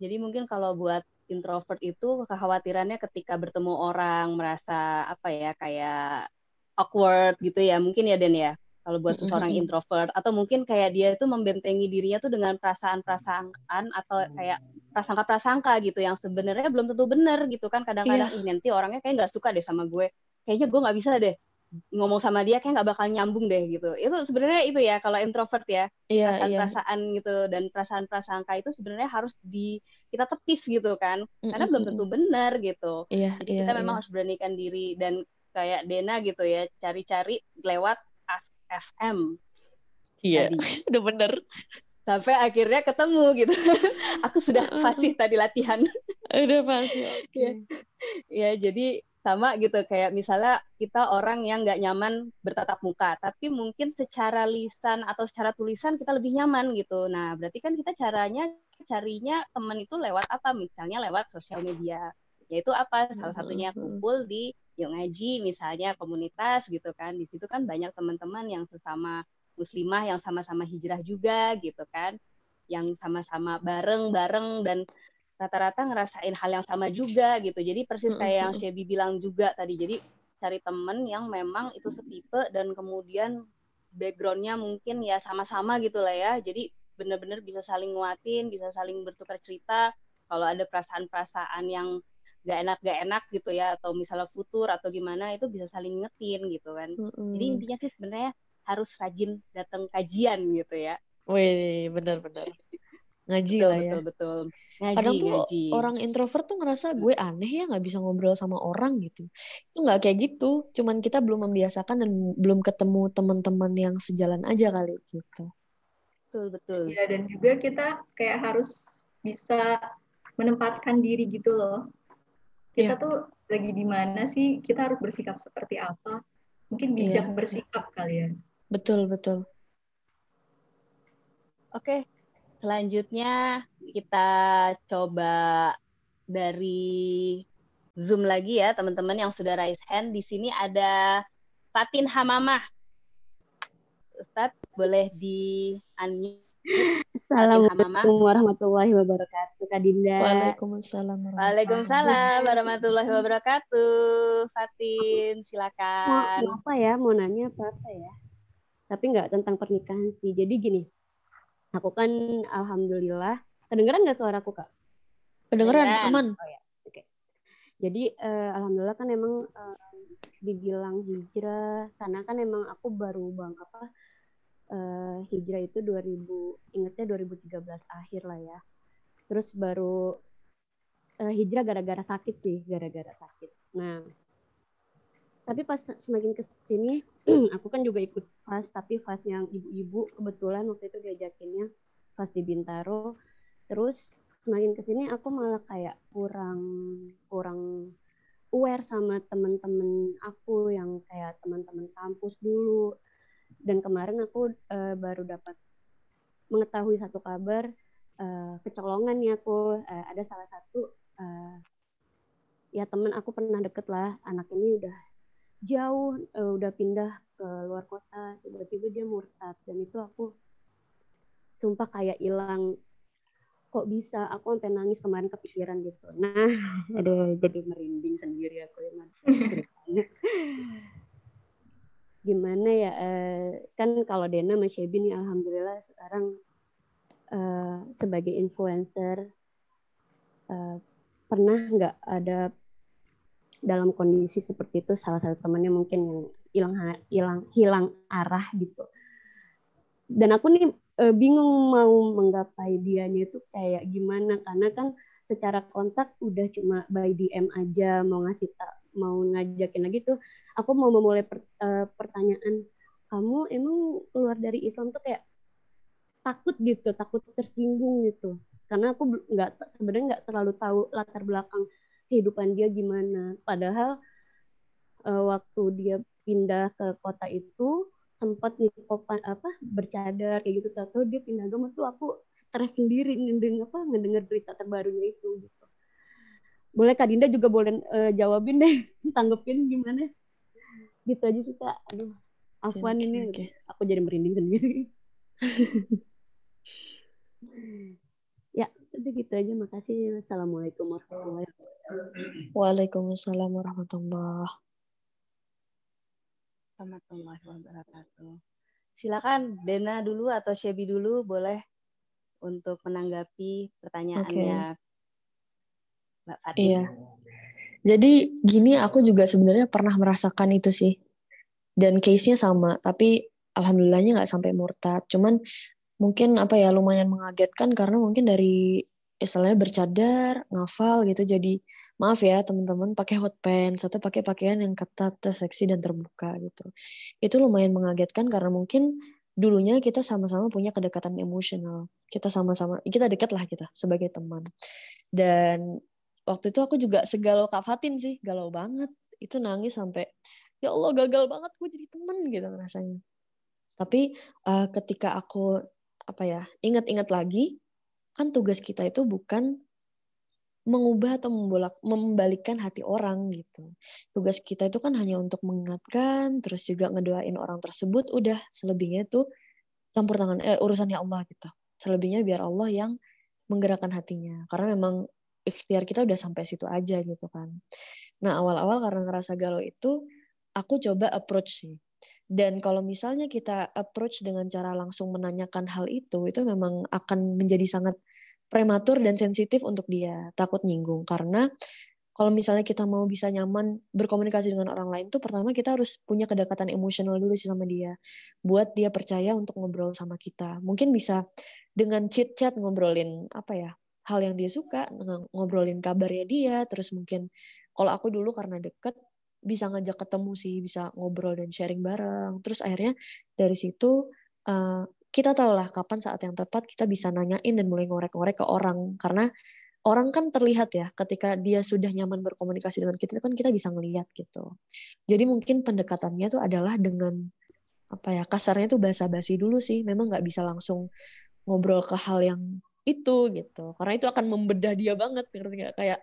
Jadi mungkin kalau buat introvert itu kekhawatirannya ketika bertemu orang merasa apa ya kayak awkward gitu ya mungkin ya Den ya kalau buat seseorang introvert. Atau mungkin kayak dia itu membentengi dirinya tuh dengan perasaan-perasaan atau kayak prasangka-prasangka gitu yang sebenarnya belum tentu benar gitu kan. Kadang-kadang ih nanti orangnya kayak nggak suka deh sama gue. Kayaknya gue nggak bisa deh ngomong sama dia kayak nggak bakal nyambung deh gitu. Itu sebenarnya itu ya kalau introvert ya. Iya, perasaan-perasaan gitu dan perasaan-prasangka itu sebenarnya harus di kita tepis gitu kan. Karena belum tentu benar gitu. Iya, jadi iya, kita memang iya. harus beranikan diri dan kayak Dena gitu ya cari-cari lewat FM Iya, tadi. udah bener. sampai akhirnya ketemu gitu. Aku sudah fasih tadi latihan. Udah fasih oke. Ya. ya jadi sama gitu. Kayak misalnya kita orang yang nggak nyaman bertatap muka tapi mungkin secara lisan atau secara tulisan kita lebih nyaman gitu. Nah berarti kan kita caranya carinya teman itu lewat apa? Misalnya lewat sosial media yaitu apa salah satunya kumpul di Yuk Ngaji misalnya komunitas gitu kan di situ kan banyak teman-teman yang sesama muslimah yang sama-sama hijrah juga gitu kan yang sama-sama bareng-bareng dan rata-rata ngerasain hal yang sama juga gitu. Jadi persis kayak yang Shebi bilang juga tadi. Jadi cari temen yang memang itu setipe dan kemudian backgroundnya mungkin ya sama-sama gitu lah ya. Jadi benar-benar bisa saling nguatin, bisa saling bertukar cerita. Kalau ada perasaan-perasaan yang gak enak gak enak gitu ya, atau misalnya futur atau gimana itu bisa saling ngetin gitu kan. Mm-hmm. Jadi intinya sih sebenarnya harus rajin datang kajian gitu ya. Wih, benar-benar ngaji betul, lah ya. Betul betul. Ngaji, Kadang tuh ngaji. orang introvert tuh ngerasa gue aneh ya nggak bisa ngobrol sama orang gitu. Itu nggak kayak gitu. Cuman kita belum membiasakan dan belum ketemu teman-teman yang sejalan aja kali gitu. Betul betul. Ya dan juga kita kayak harus bisa menempatkan diri gitu loh. Kita ya. tuh lagi di mana sih? Kita harus bersikap seperti apa? Mungkin bijak ya. bersikap kalian. Betul betul. Oke, Selanjutnya kita coba dari Zoom lagi ya teman-teman yang sudah raise hand. Di sini ada Fatin Hamamah. Ustadz boleh di unmute. Assalamualaikum warahmatullahi wabarakatuh, Kak Dinda. Waalaikumsalam. Waalaikumsalam warahmatullahi wabarakatuh. Fatin, silakan. Mau, apa ya? Mau nanya apa apa ya? Tapi nggak tentang pernikahan sih. Jadi gini, aku kan alhamdulillah kedengeran nggak suaraku kak? Kedengeran, aman. Oh ya, oke. Okay. Jadi uh, alhamdulillah kan emang uh, dibilang hijrah karena kan emang aku baru bang apa uh, hijrah itu 2000 ingetnya 2013 akhir lah ya. Terus baru uh, hijrah gara-gara sakit sih, gara-gara sakit. Nah, tapi pas semakin ke sini aku kan juga ikut fast tapi fast yang ibu-ibu kebetulan waktu itu diajakinnya fast di Bintaro terus semakin ke sini aku malah kayak kurang kurang aware sama teman-teman aku yang kayak teman-teman kampus dulu dan kemarin aku uh, baru dapat mengetahui satu kabar uh, kecolongan nih aku. Uh, ada salah satu uh, ya teman aku pernah deket lah. Anak ini udah jauh uh, udah pindah ke luar kota. Tiba-tiba dia murtad. Dan itu aku sumpah kayak hilang. Kok bisa? Aku sampai nangis kemarin kepikiran gitu. Nah ada jadi merinding sendiri aku ya gimana ya uh, kan kalau Dena sama Shebi nih alhamdulillah sekarang uh, sebagai influencer uh, pernah nggak ada dalam kondisi seperti itu? Salah satu temannya mungkin yang hilang hilang hilang arah gitu. Dan aku nih e, bingung mau menggapai dianya itu kayak gimana. Karena kan secara kontak udah cuma by DM aja mau ngasih tak mau ngajakin lagi tuh aku mau memulai per, e, pertanyaan kamu emang keluar dari Islam tuh kayak takut gitu takut tersinggung gitu karena aku nggak sebenarnya nggak terlalu tahu latar belakang kehidupan dia gimana. Padahal uh, waktu dia pindah ke kota itu sempat nikopan apa bercadar kayak gitu tahu dia pindah agama tuh aku stres sendiri ngedengar apa ngedengar berita terbarunya itu gitu. Boleh Kak Dinda juga boleh uh, jawabin deh, tanggepin gimana? Gitu aja sih Kak. Aduh, Afwan okay, ini okay. aku jadi merinding sendiri. ya, udah gitu aja. Makasih. Assalamualaikum warahmatullahi wabarakatuh. Waalaikumsalam warahmatullah. Warahmatullahi wabarakatuh. Silakan Dena dulu atau Shebi dulu boleh untuk menanggapi pertanyaannya okay. Mbak. Iya. Jadi gini aku juga sebenarnya pernah merasakan itu sih. Dan case-nya sama, tapi alhamdulillahnya nggak sampai murtad. Cuman mungkin apa ya lumayan mengagetkan karena mungkin dari istilahnya bercadar, ngafal gitu. Jadi maaf ya teman-teman pakai hot pants atau pakai pakaian yang ketat, seksi dan terbuka gitu. Itu lumayan mengagetkan karena mungkin dulunya kita sama-sama punya kedekatan emosional. Kita sama-sama, kita dekat lah kita sebagai teman. Dan waktu itu aku juga segalau Kak Fatin sih, galau banget. Itu nangis sampai, ya Allah gagal banget gue jadi teman gitu rasanya. Tapi uh, ketika aku apa ya ingat-ingat lagi, kan tugas kita itu bukan mengubah atau membolak membalikkan hati orang gitu. Tugas kita itu kan hanya untuk mengingatkan, terus juga ngedoain orang tersebut. Udah selebihnya itu campur tangan eh, urusannya Allah gitu. Selebihnya biar Allah yang menggerakkan hatinya. Karena memang ikhtiar kita udah sampai situ aja gitu kan. Nah awal-awal karena ngerasa galau itu, aku coba approach sih. Dan kalau misalnya kita approach dengan cara langsung menanyakan hal itu, itu memang akan menjadi sangat prematur dan sensitif untuk dia, takut nyinggung. Karena kalau misalnya kita mau bisa nyaman berkomunikasi dengan orang lain tuh pertama kita harus punya kedekatan emosional dulu sih sama dia buat dia percaya untuk ngobrol sama kita mungkin bisa dengan chit chat ngobrolin apa ya hal yang dia suka ngobrolin kabarnya dia terus mungkin kalau aku dulu karena deket bisa ngajak ketemu sih bisa ngobrol dan sharing bareng. Terus akhirnya dari situ uh, kita tahu lah kapan saat yang tepat kita bisa nanyain dan mulai ngorek-ngorek ke orang. Karena orang kan terlihat ya ketika dia sudah nyaman berkomunikasi dengan kita kan kita bisa ngelihat gitu. Jadi mungkin pendekatannya tuh adalah dengan apa ya kasarnya tuh basa-basi dulu sih. Memang nggak bisa langsung ngobrol ke hal yang itu gitu. Karena itu akan membedah dia banget ngerti kayak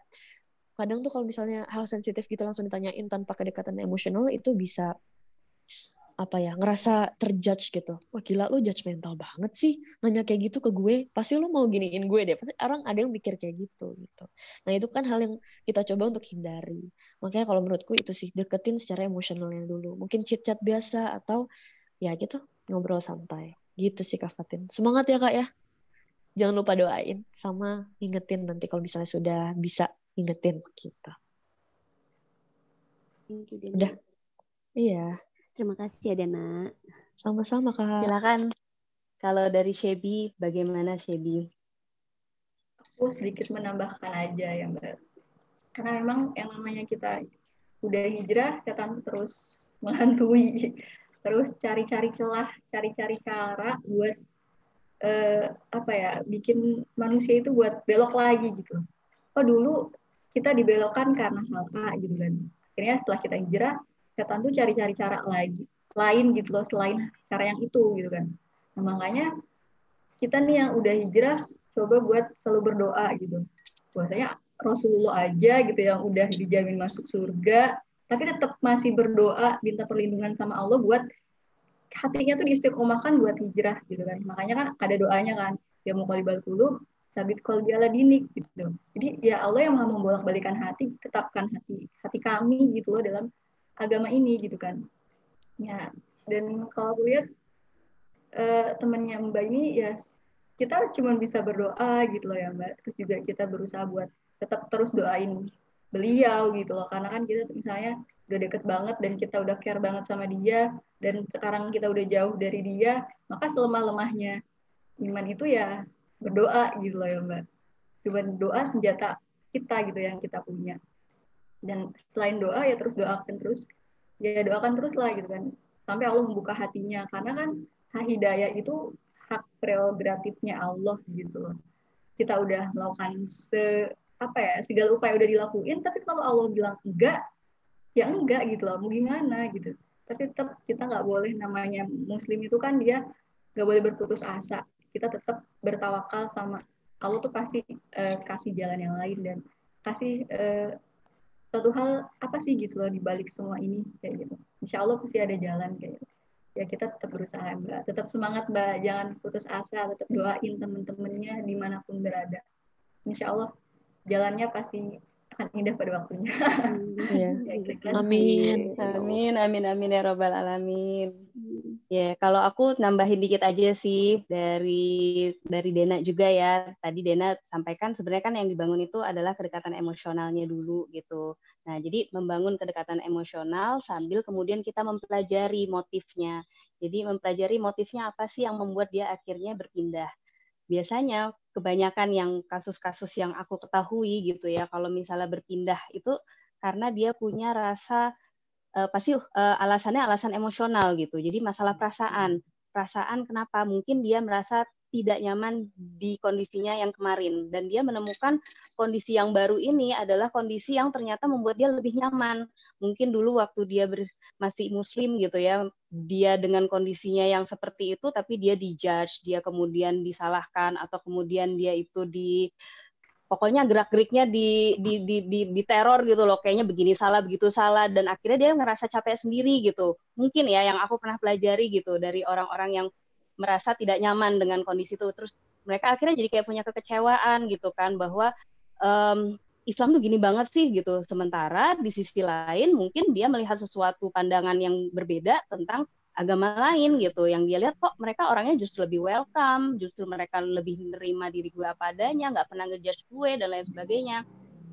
kadang tuh kalau misalnya hal sensitif gitu langsung ditanyain tanpa kedekatan emosional itu bisa apa ya ngerasa terjudge gitu. Wah gila lu judgmental banget sih. Nanya kayak gitu ke gue pasti lu mau giniin gue deh. Pasti orang ada yang mikir kayak gitu gitu. Nah itu kan hal yang kita coba untuk hindari. Makanya kalau menurutku itu sih deketin secara emosionalnya dulu. Mungkin chit chat biasa atau ya gitu ngobrol santai. Gitu sih Kak Fatin. Semangat ya Kak ya jangan lupa doain sama ingetin nanti kalau misalnya sudah bisa ingetin kita udah iya Terima kasih ya Dena. Sama-sama Kak. Silakan kalau dari Shebi, bagaimana Shebi? Aku sedikit menambahkan aja ya Mbak. Karena memang yang namanya kita udah hijrah, setan terus menghantui. Terus cari-cari celah, cari-cari cara buat eh, apa ya, bikin manusia itu buat belok lagi gitu. Oh dulu kita dibelokkan karena hal A gitu kan. Akhirnya setelah kita hijrah, setan tuh cari-cari cara lagi lain gitu loh selain cara yang itu gitu kan nah, makanya kita nih yang udah hijrah coba buat selalu berdoa gitu bahwasanya Rasulullah aja gitu yang udah dijamin masuk surga tapi tetap masih berdoa minta perlindungan sama Allah buat hatinya tuh diistiqomahkan buat hijrah gitu kan. Makanya kan ada doanya kan ya mau kali dulu sabit kol biala dinik gitu. Jadi ya Allah yang mau membolak balikan hati tetapkan hati hati kami gitu loh dalam agama ini gitu kan. Ya dan kalau aku lihat uh, temannya Mbak ini ya kita cuma bisa berdoa gitu loh ya Mbak. Terus juga kita berusaha buat tetap terus doain beliau gitu loh. Karena kan kita misalnya udah deket banget dan kita udah care banget sama dia dan sekarang kita udah jauh dari dia maka selemah lemahnya iman itu ya berdoa gitu loh ya mbak. Cuma doa senjata kita gitu yang kita punya. Dan selain doa ya terus doakan terus ya doakan terus lah gitu kan. Sampai Allah membuka hatinya. Karena kan hak hidayah itu hak prerogatifnya Allah gitu loh. Kita udah melakukan se apa ya segala upaya udah dilakuin tapi kalau Allah bilang enggak ya enggak gitu loh mau gimana gitu tapi tetap kita nggak boleh namanya muslim itu kan dia nggak boleh berputus asa kita tetap bertawakal sama Allah tuh pasti uh, kasih jalan yang lain dan kasih uh, suatu hal apa sih gitu loh di balik semua ini kayak gitu. Insya Allah pasti ada jalan kayak gitu. Ya kita tetap berusaha mbak, tetap semangat mbak, jangan putus asa, tetap doain temen-temennya di mana pun berada. Insya Allah jalannya pasti akan indah pada waktunya. Ya. amin. Amin, amin, amin ya robbal alamin. Ya, kalau aku nambahin dikit aja sih dari dari Dena juga ya. Tadi Dena sampaikan sebenarnya kan yang dibangun itu adalah kedekatan emosionalnya dulu gitu. Nah, jadi membangun kedekatan emosional sambil kemudian kita mempelajari motifnya. Jadi mempelajari motifnya apa sih yang membuat dia akhirnya berpindah. Biasanya kebanyakan yang kasus-kasus yang aku ketahui gitu ya, kalau misalnya berpindah itu karena dia punya rasa uh, pasti uh, alasannya alasan emosional gitu. Jadi masalah perasaan, perasaan kenapa? Mungkin dia merasa tidak nyaman di kondisinya yang kemarin. Dan dia menemukan kondisi yang baru ini adalah kondisi yang ternyata membuat dia lebih nyaman. Mungkin dulu waktu dia ber, masih muslim gitu ya, dia dengan kondisinya yang seperti itu tapi dia dijudge, dia kemudian disalahkan atau kemudian dia itu di pokoknya gerak-geriknya di, di di di di teror gitu loh. Kayaknya begini salah begitu salah dan akhirnya dia ngerasa capek sendiri gitu. Mungkin ya yang aku pernah pelajari gitu dari orang-orang yang merasa tidak nyaman dengan kondisi itu. Terus mereka akhirnya jadi kayak punya kekecewaan gitu kan bahwa um, Islam tuh gini banget sih gitu. Sementara di sisi lain mungkin dia melihat sesuatu pandangan yang berbeda tentang agama lain gitu. Yang dia lihat kok mereka orangnya justru lebih welcome justru mereka lebih menerima diri gue apa adanya nggak pernah ngejudge gue dan lain sebagainya.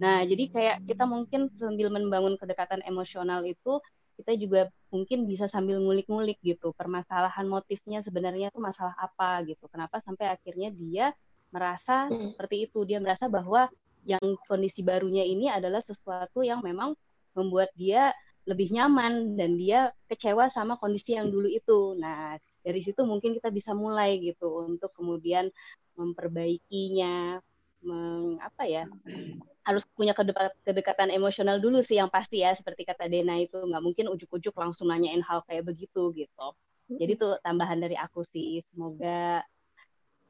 Nah jadi kayak kita mungkin sambil membangun kedekatan emosional itu kita juga mungkin bisa sambil ngulik-ngulik gitu permasalahan motifnya sebenarnya itu masalah apa gitu. Kenapa sampai akhirnya dia merasa seperti itu? Dia merasa bahwa yang kondisi barunya ini adalah sesuatu yang memang membuat dia lebih nyaman dan dia kecewa sama kondisi yang dulu itu. Nah, dari situ mungkin kita bisa mulai gitu untuk kemudian memperbaikinya, meng, apa ya? harus punya kedekatan emosional dulu sih yang pasti ya seperti kata Dena itu nggak mungkin ujuk-ujuk langsung nanyain hal kayak begitu gitu. Jadi tuh tambahan dari aku sih semoga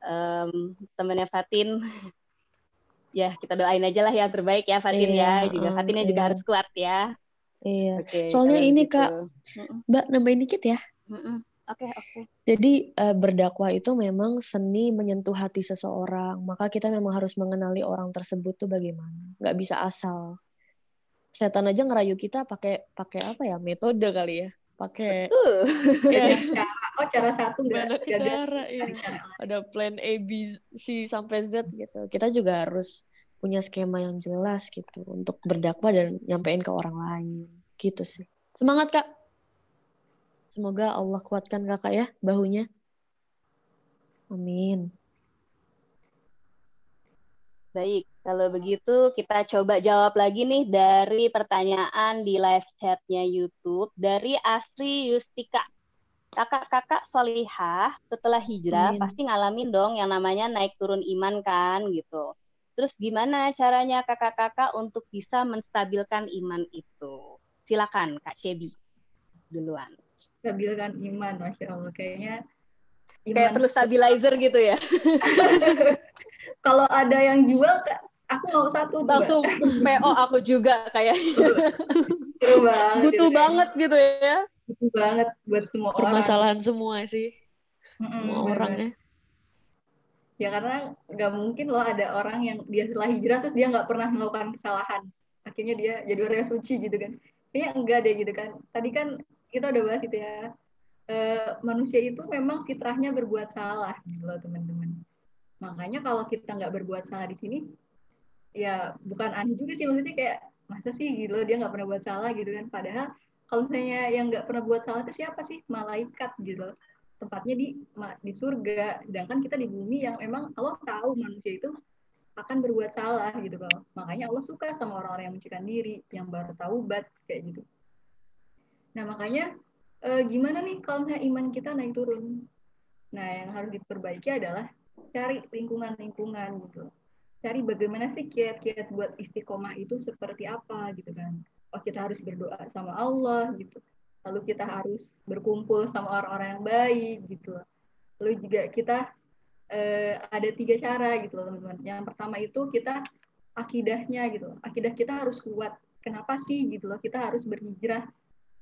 um, temennya Fatin ya kita doain aja lah yang terbaik ya Fatin iya, ya juga Fatinnya iya. juga harus kuat ya Iya. Okay, Soalnya ini gitu. Kak, Mbak nambahin dikit ya. Oke, oke. Okay. Jadi uh, berdakwah itu memang seni menyentuh hati seseorang. Maka kita memang harus mengenali orang tersebut tuh bagaimana. Gak bisa asal. Setan aja ngerayu kita pakai pakai apa ya? Metode kali ya. Pakai ya. oh cara satu banyak cara ya. Ada plan A, B, C sampai Z gitu. Kita juga harus punya skema yang jelas gitu untuk berdakwah dan nyampein ke orang lain gitu sih semangat kak semoga Allah kuatkan kakak ya bahunya amin Baik, kalau begitu kita coba jawab lagi nih dari pertanyaan di live chatnya YouTube dari Asri Yustika. Kakak-kakak solihah setelah hijrah Amin. pasti ngalamin dong yang namanya naik turun iman kan gitu. Terus gimana caranya kakak-kakak untuk bisa menstabilkan iman itu? Silakan Kak Shebi duluan. Stabilkan iman, masya Allah. Kayaknya iman kayak perlu stabilizer gitu ya. Kalau ada yang jual, aku mau satu. Langsung PO aku juga kayak. banget, Butuh gitu, banget gitu ya. Butuh banget buat semua orang. Permasalahan semua sih. Semua mm -hmm, orang ya ya karena nggak mungkin loh ada orang yang dia setelah hijrah terus dia nggak pernah melakukan kesalahan akhirnya dia jadi orang yang suci gitu kan kayaknya enggak deh gitu kan tadi kan kita udah bahas itu ya. E, manusia itu memang fitrahnya berbuat salah gitu loh teman-teman. Makanya kalau kita nggak berbuat salah di sini ya bukan aneh juga sih. Maksudnya kayak masa sih gitu loh dia nggak pernah buat salah gitu kan. Padahal kalau misalnya yang nggak pernah buat salah itu siapa sih? Malaikat gitu loh. Tempatnya di di surga. Sedangkan kita di bumi yang memang Allah tahu manusia itu akan berbuat salah gitu kalau makanya Allah suka sama orang-orang yang menciptakan diri yang baru taubat kayak gitu nah makanya e, gimana nih kalau iman kita naik turun? Nah yang harus diperbaiki adalah cari lingkungan-lingkungan gitu. Cari bagaimana sih kiat-kiat buat istiqomah itu seperti apa gitu kan. Oh kita harus berdoa sama Allah gitu. Lalu kita harus berkumpul sama orang-orang yang baik gitu. Lalu juga kita eh, ada tiga cara gitu loh teman-teman. Yang pertama itu kita akidahnya gitu akidah kita harus kuat. Kenapa sih gitu loh? Kita harus berhijrah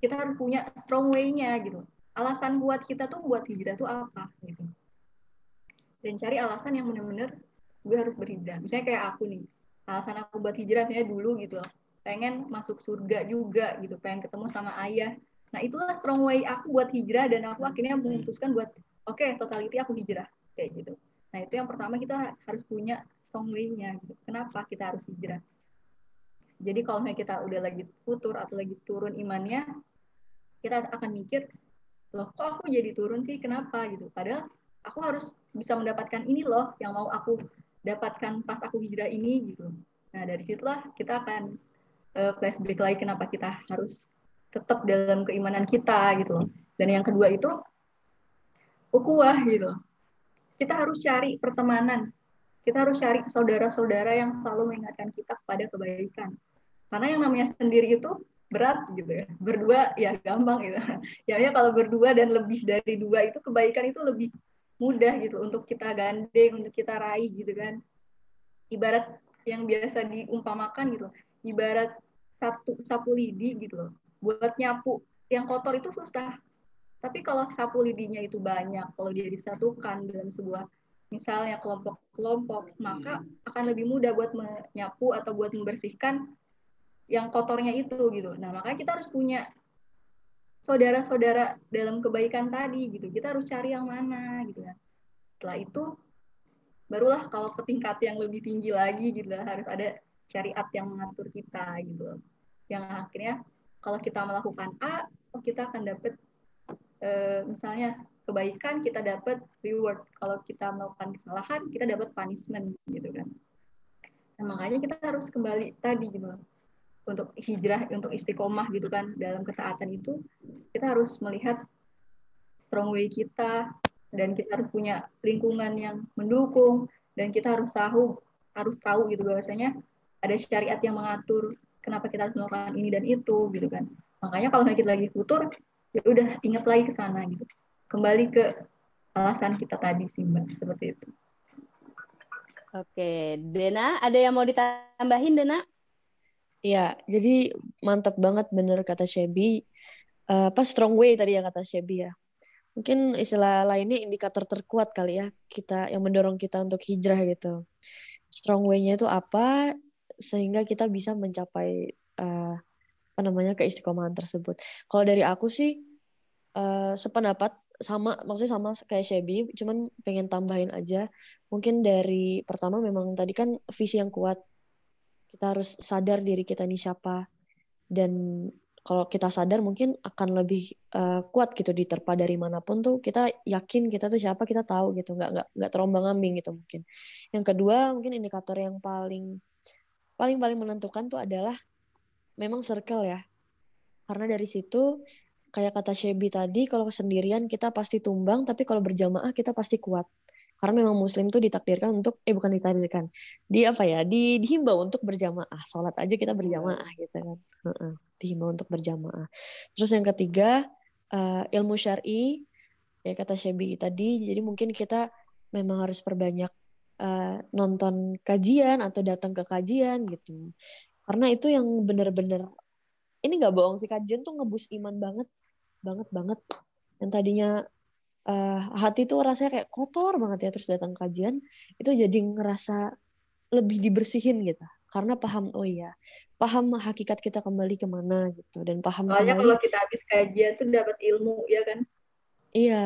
kita harus punya strong way-nya gitu alasan buat kita tuh buat hijrah tuh apa gitu dan cari alasan yang benar-benar gue harus berhijrah misalnya kayak aku nih alasan aku buat hijrah dulu gitu loh pengen masuk surga juga gitu pengen ketemu sama ayah Nah, itulah strong way aku buat hijrah dan aku akhirnya memutuskan buat oke, okay, totality aku hijrah kayak gitu. Nah, itu yang pertama kita harus punya strong way-nya gitu. Kenapa kita harus hijrah? Jadi kalau misalnya kita udah lagi futur atau lagi turun imannya, kita akan mikir, loh kok aku jadi turun sih? Kenapa gitu? Padahal aku harus bisa mendapatkan ini loh yang mau aku dapatkan pas aku hijrah ini gitu. Nah dari situlah kita akan uh, flashback lagi kenapa kita harus tetap dalam keimanan kita gitu loh. Dan yang kedua itu ukuah gitu. Kita harus cari pertemanan. Kita harus cari saudara-saudara yang selalu mengingatkan kita kepada kebaikan. Karena yang namanya sendiri itu berat gitu ya. Berdua ya gampang gitu. Ya, ya kalau berdua dan lebih dari dua itu kebaikan itu lebih mudah gitu untuk kita gandeng, untuk kita raih gitu kan. Ibarat yang biasa diumpamakan gitu. Ibarat satu sapu lidi gitu loh. Buat nyapu yang kotor itu susah. Tapi kalau sapu lidinya itu banyak, kalau dia disatukan dalam sebuah misalnya kelompok-kelompok, maka akan lebih mudah buat menyapu atau buat membersihkan yang kotornya itu gitu. Nah, makanya kita harus punya saudara-saudara dalam kebaikan tadi gitu. Kita harus cari yang mana gitu ya. Setelah itu barulah kalau ke tingkat yang lebih tinggi lagi gitu harus ada syariat yang mengatur kita gitu. Yang akhirnya kalau kita melakukan A, kita akan dapat e, misalnya kebaikan kita dapat reward. Kalau kita melakukan kesalahan, kita dapat punishment gitu kan. Nah, makanya kita harus kembali tadi gitu untuk hijrah untuk istiqomah gitu kan dalam ketaatan itu kita harus melihat strong way kita dan kita harus punya lingkungan yang mendukung dan kita harus tahu harus tahu gitu bahwasanya ada syariat yang mengatur kenapa kita harus melakukan ini dan itu gitu kan. Makanya kalau kita lagi futur ya udah ingat lagi ke sana gitu. Kembali ke alasan kita tadi sih mbak seperti itu. Oke Dena ada yang mau ditambahin Dena Iya, jadi mantap banget bener kata Shebi. Uh, apa strong way tadi yang kata Shebi ya. Mungkin istilah lainnya indikator terkuat kali ya kita yang mendorong kita untuk hijrah gitu. Strong way-nya itu apa sehingga kita bisa mencapai uh, apa namanya keistiqomahan tersebut. Kalau dari aku sih uh, sependapat sama maksudnya sama kayak Shebi cuman pengen tambahin aja mungkin dari pertama memang tadi kan visi yang kuat kita harus sadar diri kita ini siapa. Dan kalau kita sadar mungkin akan lebih uh, kuat gitu diterpa dari mana pun tuh. Kita yakin kita tuh siapa kita tahu gitu. Nggak nggak nggak terombang ambing gitu mungkin. Yang kedua mungkin indikator yang paling paling paling menentukan tuh adalah memang circle ya. Karena dari situ kayak kata Shebi tadi kalau sendirian kita pasti tumbang tapi kalau berjamaah kita pasti kuat karena memang muslim itu ditakdirkan untuk eh bukan ditakdirkan di apa ya di dihimbau untuk berjamaah. Sholat aja kita berjamaah gitu kan. Uh-uh. dihimbau untuk berjamaah. Terus yang ketiga uh, ilmu syari ya kata Shebi tadi. Jadi mungkin kita memang harus perbanyak uh, nonton kajian atau datang ke kajian gitu. Karena itu yang benar-benar ini nggak bohong sih kajian tuh ngebus iman banget banget banget. Yang tadinya uh, hati tuh rasanya kayak kotor banget ya terus datang kajian itu jadi ngerasa lebih dibersihin gitu. Karena paham oh iya paham hakikat kita kembali ke mana gitu dan paham soalnya kembali, kalau kita habis kajian tuh dapat ilmu ya kan? Iya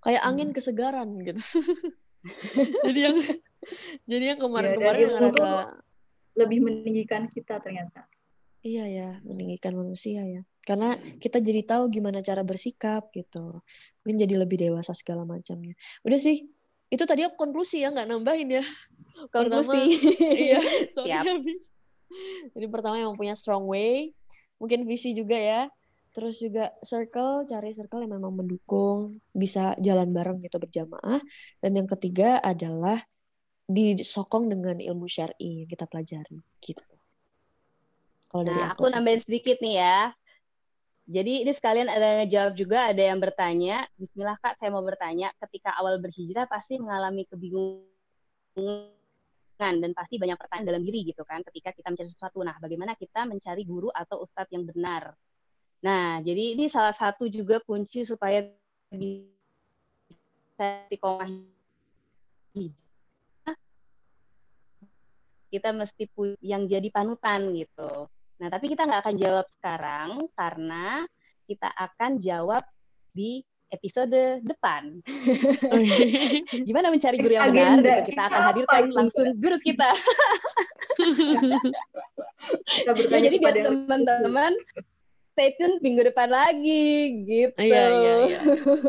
kayak angin hmm. kesegaran gitu. Jadi yang jadi yang kemarin-kemarin ya, ngerasa lebih meninggikan kita ternyata. Iya ya meninggikan manusia ya karena kita jadi tahu gimana cara bersikap gitu. Mungkin jadi lebih dewasa segala macamnya. Udah sih itu tadi aku konklusi ya nggak nambahin ya. Konklusi. Iya Siap. jadi pertama yang punya strong way mungkin visi juga ya. Terus juga circle cari circle yang memang mendukung bisa jalan bareng gitu berjamaah. Dan yang ketiga adalah disokong dengan ilmu syar'i yang kita pelajari gitu. Kalau nah, dari aku, aku nambahin sedikit nih ya jadi ini sekalian ada ngejawab juga, ada yang bertanya, Bismillah Kak, saya mau bertanya, ketika awal berhijrah pasti mengalami kebingungan dan pasti banyak pertanyaan dalam diri gitu kan, ketika kita mencari sesuatu. Nah, bagaimana kita mencari guru atau ustadz yang benar? Nah, jadi ini salah satu juga kunci supaya bisa istiqomah kita mesti yang jadi panutan gitu. Nah, tapi kita nggak akan jawab sekarang karena kita akan jawab di episode depan. Gimana mencari guru yang benar? Gitu. Kita akan hadirkan langsung guru kita. kita ya, jadi biar teman-teman stay tune minggu depan lagi gitu. Iya, iya, iya.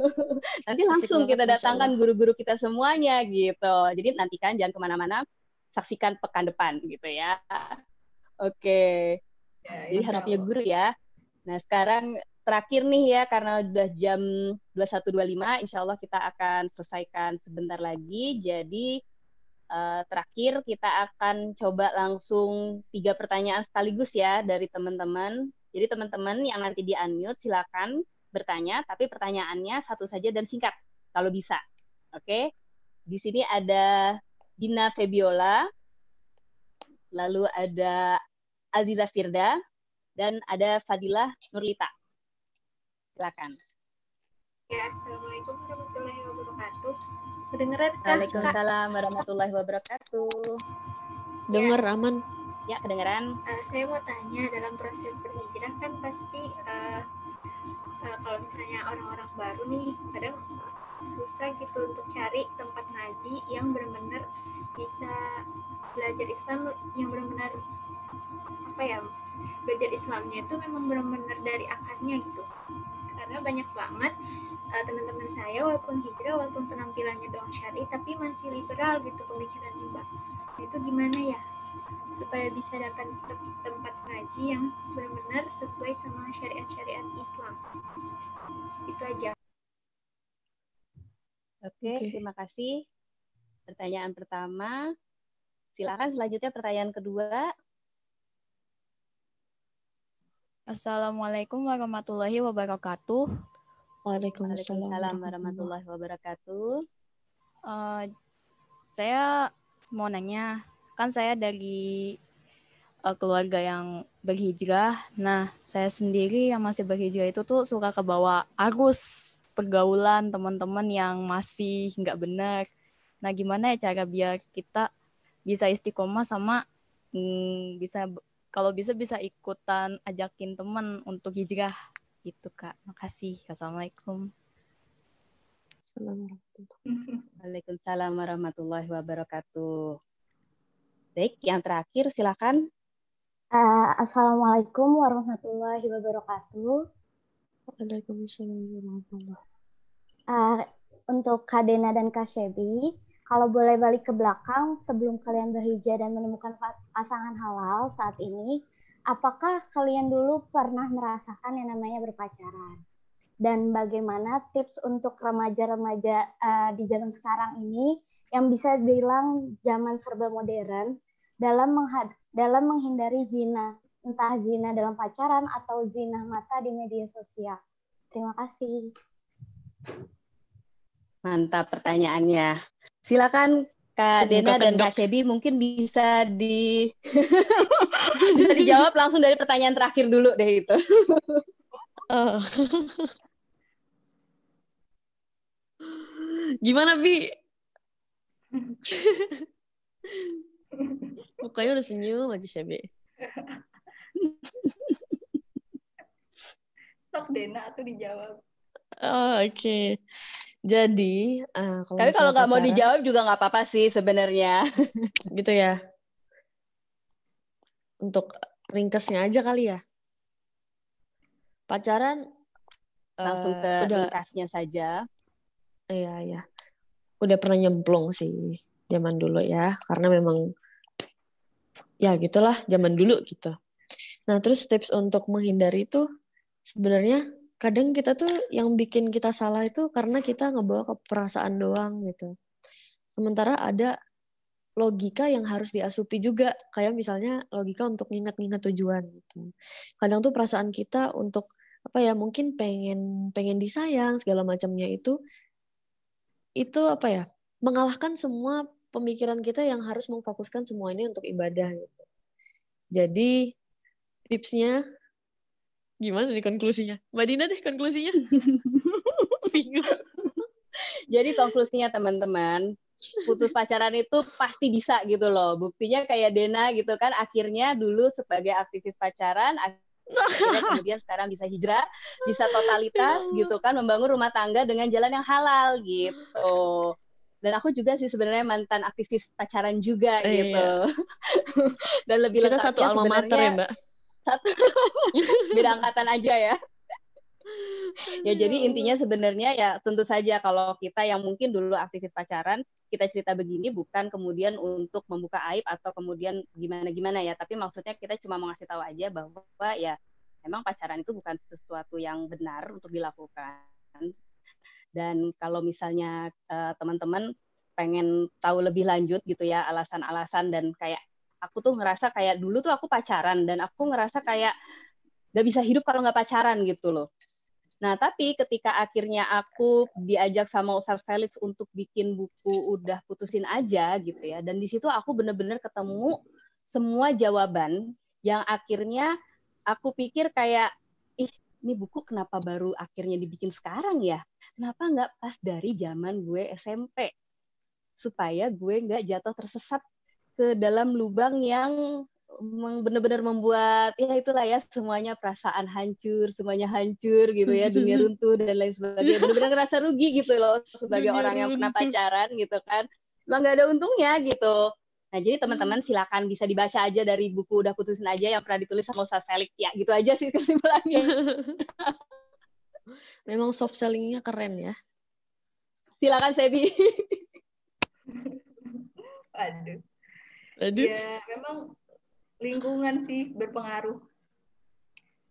Nanti langsung kita datangkan guru-guru kita semuanya gitu. Jadi nantikan jangan ke mana-mana, saksikan pekan depan gitu ya. Oke. Okay. Jadi harapnya guru ya. Nah sekarang terakhir nih ya karena udah jam 21.25 insya Allah kita akan selesaikan sebentar lagi jadi uh, terakhir kita akan coba langsung tiga pertanyaan sekaligus ya dari teman-teman jadi teman-teman yang nanti di unmute silakan bertanya tapi pertanyaannya satu saja dan singkat kalau bisa oke okay? di sini ada Dina Febiola lalu ada Aziza Firda dan ada Fadilah Nurlita Silakan. Ya, Assalamualaikum warahmatullahi wabarakatuh. Kedengeran kan? Waalaikumsalam warahmatullahi wabarakatuh. Dengar ya. aman. Ya, kedengeran. Uh, saya mau tanya dalam proses berhijrah kan pasti uh, uh, kalau misalnya orang-orang baru nih kadang susah gitu untuk cari tempat ngaji yang benar-benar bisa belajar Islam yang benar-benar apa ya belajar Islamnya itu memang benar-benar dari akarnya gitu. Karena banyak banget uh, teman-teman saya walaupun hijrah walaupun penampilannya doang syari tapi masih liberal gitu pemikirannya mbak. Nah, itu gimana ya? Supaya bisa dapat tempat ngaji yang benar-benar sesuai sama syariat-syariat Islam. Itu aja. Oke okay, terima kasih. Pertanyaan pertama. Silakan selanjutnya pertanyaan kedua Assalamualaikum warahmatullahi wabarakatuh. Waalaikumsalam warahmatullahi wabarakatuh. Uh, saya mau nanya, kan saya dari uh, keluarga yang berhijrah. Nah, saya sendiri yang masih berhijrah itu tuh suka ke bawah arus pergaulan teman-teman yang masih nggak benar. Nah, gimana ya cara biar kita bisa istiqomah sama mm, bisa kalau bisa bisa ikutan ajakin temen untuk hijrah gitu kak makasih assalamualaikum Waalaikumsalam warahmatullahi wabarakatuh. Baik, yang terakhir silakan. Uh, Assalamualaikum warahmatullahi wabarakatuh. Waalaikumsalam warahmatullahi uh, Untuk Kadena dan Kak Shebi, kalau boleh balik ke belakang sebelum kalian berhijrah dan menemukan pasangan halal saat ini, apakah kalian dulu pernah merasakan yang namanya berpacaran? Dan bagaimana tips untuk remaja-remaja uh, di zaman sekarang ini yang bisa bilang zaman serba modern dalam dalam menghindari zina, entah zina dalam pacaran atau zina mata di media sosial. Terima kasih. Mantap pertanyaannya. Silakan Kak Dena dan Kak Cebi mungkin bisa di bisa dijawab langsung dari pertanyaan terakhir dulu deh itu. uh. Gimana Bi? Mukanya udah senyum aja Cebi. Sok Dena tuh dijawab. Oh, Oke. Okay. Jadi, uh, kalau tapi kalau nggak mau dijawab juga nggak apa-apa sih sebenarnya. gitu ya. Untuk ringkesnya aja kali ya. Pacaran langsung ke uh, udah, ringkasnya saja. Iya, iya. Udah pernah nyemplung sih zaman dulu ya, karena memang ya gitulah zaman dulu gitu. Nah, terus tips untuk menghindari itu sebenarnya kadang kita tuh yang bikin kita salah itu karena kita ngebawa ke perasaan doang gitu. Sementara ada logika yang harus diasupi juga kayak misalnya logika untuk nginget-nginget tujuan gitu. Kadang tuh perasaan kita untuk apa ya mungkin pengen pengen disayang segala macamnya itu itu apa ya mengalahkan semua pemikiran kita yang harus memfokuskan semua ini untuk ibadah gitu. Jadi tipsnya Gimana nih konklusinya? Mbak Dina deh konklusinya. Jadi konklusinya teman-teman, putus pacaran itu pasti bisa gitu loh. Buktinya kayak Dena gitu kan, akhirnya dulu sebagai aktivis pacaran, akhirnya kemudian sekarang bisa hijrah, bisa totalitas gitu kan, membangun rumah tangga dengan jalan yang halal gitu. Dan aku juga sih sebenarnya mantan aktivis pacaran juga eh, gitu. Iya. Dan lebih Kita satu alma mater ya, Mbak satu. Beda angkatan aja ya. Ya jadi intinya sebenarnya ya tentu saja kalau kita yang mungkin dulu aktivis pacaran kita cerita begini bukan kemudian untuk membuka aib atau kemudian gimana gimana ya. Tapi maksudnya kita cuma mau ngasih tahu aja bahwa ya memang pacaran itu bukan sesuatu yang benar untuk dilakukan. Dan kalau misalnya uh, teman-teman pengen tahu lebih lanjut gitu ya alasan-alasan dan kayak aku tuh ngerasa kayak dulu tuh aku pacaran dan aku ngerasa kayak gak bisa hidup kalau nggak pacaran gitu loh. Nah, tapi ketika akhirnya aku diajak sama Ustaz Felix untuk bikin buku udah putusin aja gitu ya. Dan di situ aku bener-bener ketemu semua jawaban yang akhirnya aku pikir kayak, ih ini buku kenapa baru akhirnya dibikin sekarang ya? Kenapa nggak pas dari zaman gue SMP? Supaya gue nggak jatuh tersesat ke dalam lubang yang benar-benar membuat ya itulah ya semuanya perasaan hancur, semuanya hancur gitu ya, dunia runtuh dan lain sebagainya. Benar-benar ngerasa rugi gitu loh sebagai dunia orang yang pernah pacaran gitu kan. Emang nggak ada untungnya gitu. Nah, jadi teman-teman silakan bisa dibaca aja dari buku udah putusin aja yang pernah ditulis sama Ustaz Felix ya. Gitu aja sih kesimpulannya. Memang soft sellingnya keren ya. Silakan Sebi. Aduh. Aduh. Ya, memang lingkungan sih berpengaruh.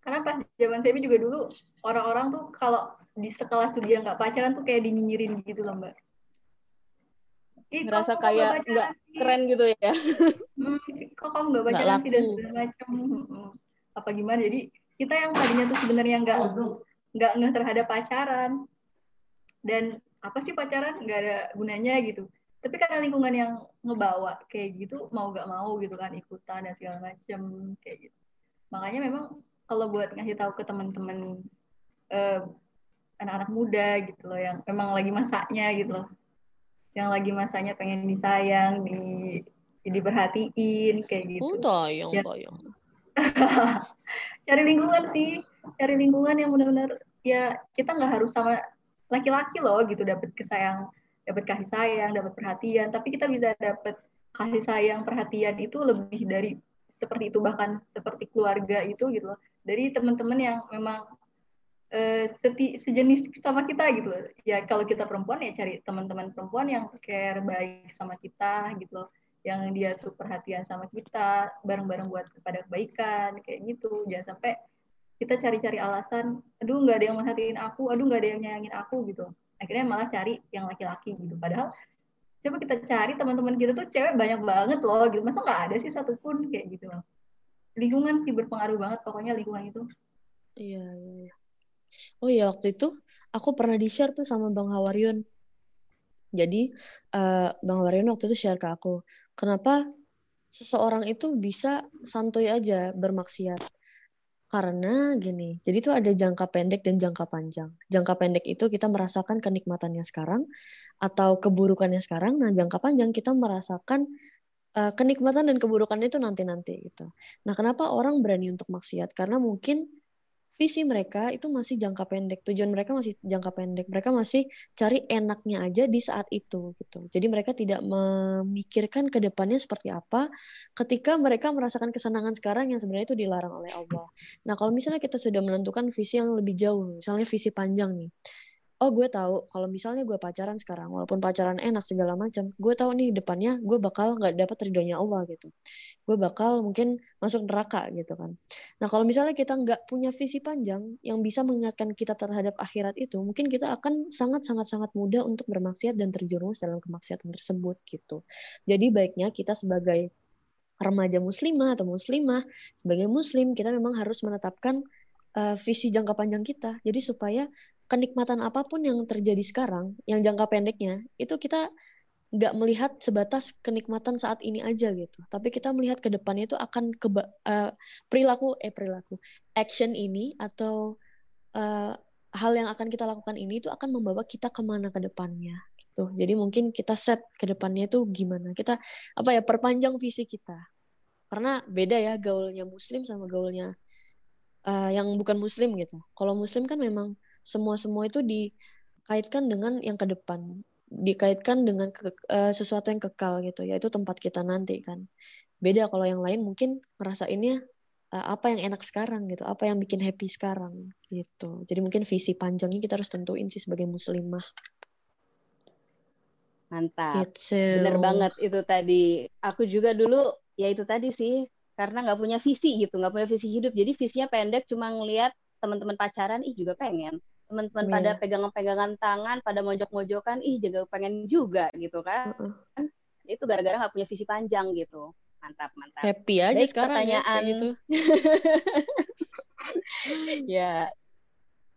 Karena pas zaman saya juga dulu orang-orang tuh kalau di sekelas tuh dia nggak pacaran tuh kayak dinyinyirin gitu loh mbak. Ih, ngerasa kayak nggak keren gitu ya. Hmm, kok kamu nggak pacaran sih dan segala macam. Hmm, apa gimana? Jadi kita yang tadinya tuh sebenarnya nggak nggak nggak terhadap pacaran dan apa sih pacaran nggak ada gunanya gitu tapi karena lingkungan yang ngebawa kayak gitu mau gak mau gitu kan ikutan dan segala macem kayak gitu makanya memang kalau buat ngasih tahu ke teman-teman uh, anak-anak muda gitu loh yang memang lagi masaknya gitu loh yang lagi masanya pengen disayang di diperhatiin kayak gitu. Tayang, ya. tayang. cari lingkungan sih, cari lingkungan yang benar-benar ya kita nggak harus sama laki-laki loh gitu dapat kesayang dapat kasih sayang, dapat perhatian, tapi kita bisa dapat kasih sayang, perhatian itu lebih dari seperti itu bahkan seperti keluarga itu gitu loh. Dari teman-teman yang memang uh, seti, sejenis sama kita gitu loh. Ya kalau kita perempuan ya cari teman-teman perempuan yang care baik sama kita gitu loh. Yang dia tuh perhatian sama kita, bareng-bareng buat kepada kebaikan kayak gitu. Jangan sampai kita cari-cari alasan, aduh nggak ada yang merhatiin aku, aduh nggak ada yang nyayangin aku gitu akhirnya malah cari yang laki-laki gitu. Padahal coba kita cari teman-teman kita tuh cewek banyak banget loh gitu. Masa nggak ada sih satupun kayak gitu loh. Lingkungan sih berpengaruh banget pokoknya lingkungan itu. Iya, iya. iya. oh iya waktu itu aku pernah di share tuh sama bang Hawarion. Jadi uh, bang Hawarion waktu itu share ke aku kenapa seseorang itu bisa santuy aja bermaksiat karena gini, jadi itu ada jangka pendek dan jangka panjang. Jangka pendek itu kita merasakan kenikmatannya sekarang atau keburukannya sekarang. Nah, jangka panjang kita merasakan uh, kenikmatan dan keburukannya itu nanti-nanti gitu. Nah, kenapa orang berani untuk maksiat? Karena mungkin visi mereka itu masih jangka pendek tujuan mereka masih jangka pendek mereka masih cari enaknya aja di saat itu gitu. Jadi mereka tidak memikirkan ke depannya seperti apa ketika mereka merasakan kesenangan sekarang yang sebenarnya itu dilarang oleh Allah. Nah kalau misalnya kita sudah menentukan visi yang lebih jauh misalnya visi panjang nih oh gue tahu. Kalau misalnya gue pacaran sekarang walaupun pacaran enak segala macam gue tahu nih depannya gue bakal nggak dapat ridhonya Allah gitu. Gue bakal mungkin masuk neraka gitu kan. Nah kalau misalnya kita nggak punya visi panjang yang bisa mengingatkan kita terhadap akhirat itu mungkin kita akan sangat sangat sangat mudah untuk bermaksiat dan terjerumus dalam kemaksiatan tersebut gitu. Jadi baiknya kita sebagai remaja muslimah atau muslimah sebagai muslim kita memang harus menetapkan uh, visi jangka panjang kita. Jadi supaya kenikmatan apa pun yang terjadi sekarang, yang jangka pendeknya, itu kita nggak melihat sebatas kenikmatan saat ini aja gitu. Tapi kita melihat ke depannya itu akan ke uh, perilaku eh perilaku action ini atau uh, hal yang akan kita lakukan ini itu akan membawa kita ke mana ke depannya gitu. Jadi mungkin kita set ke depannya itu gimana kita apa ya perpanjang visi kita. Karena beda ya gaulnya muslim sama gaulnya uh, yang bukan muslim gitu. Kalau muslim kan memang semua-semua itu dikaitkan dengan yang ke depan dikaitkan dengan ke, uh, sesuatu yang kekal gitu yaitu tempat kita nanti kan beda kalau yang lain mungkin ngerasainnya uh, apa yang enak sekarang gitu apa yang bikin happy sekarang gitu jadi mungkin visi panjangnya kita harus tentuin sih sebagai muslimah mantap gitu. bener banget itu tadi aku juga dulu ya itu tadi sih karena nggak punya visi gitu, nggak punya visi hidup. Jadi visinya pendek, cuma ngelihat teman-teman pacaran, ih juga pengen. Teman-teman Iya. pada pegangan-pegangan tangan, pada mojok-mojokan, ih juga pengen juga gitu kan. Itu gara-gara nggak punya visi panjang gitu. Mantap, mantap. Happy aja Baik, sekarang ya, pertanyaan gitu. ya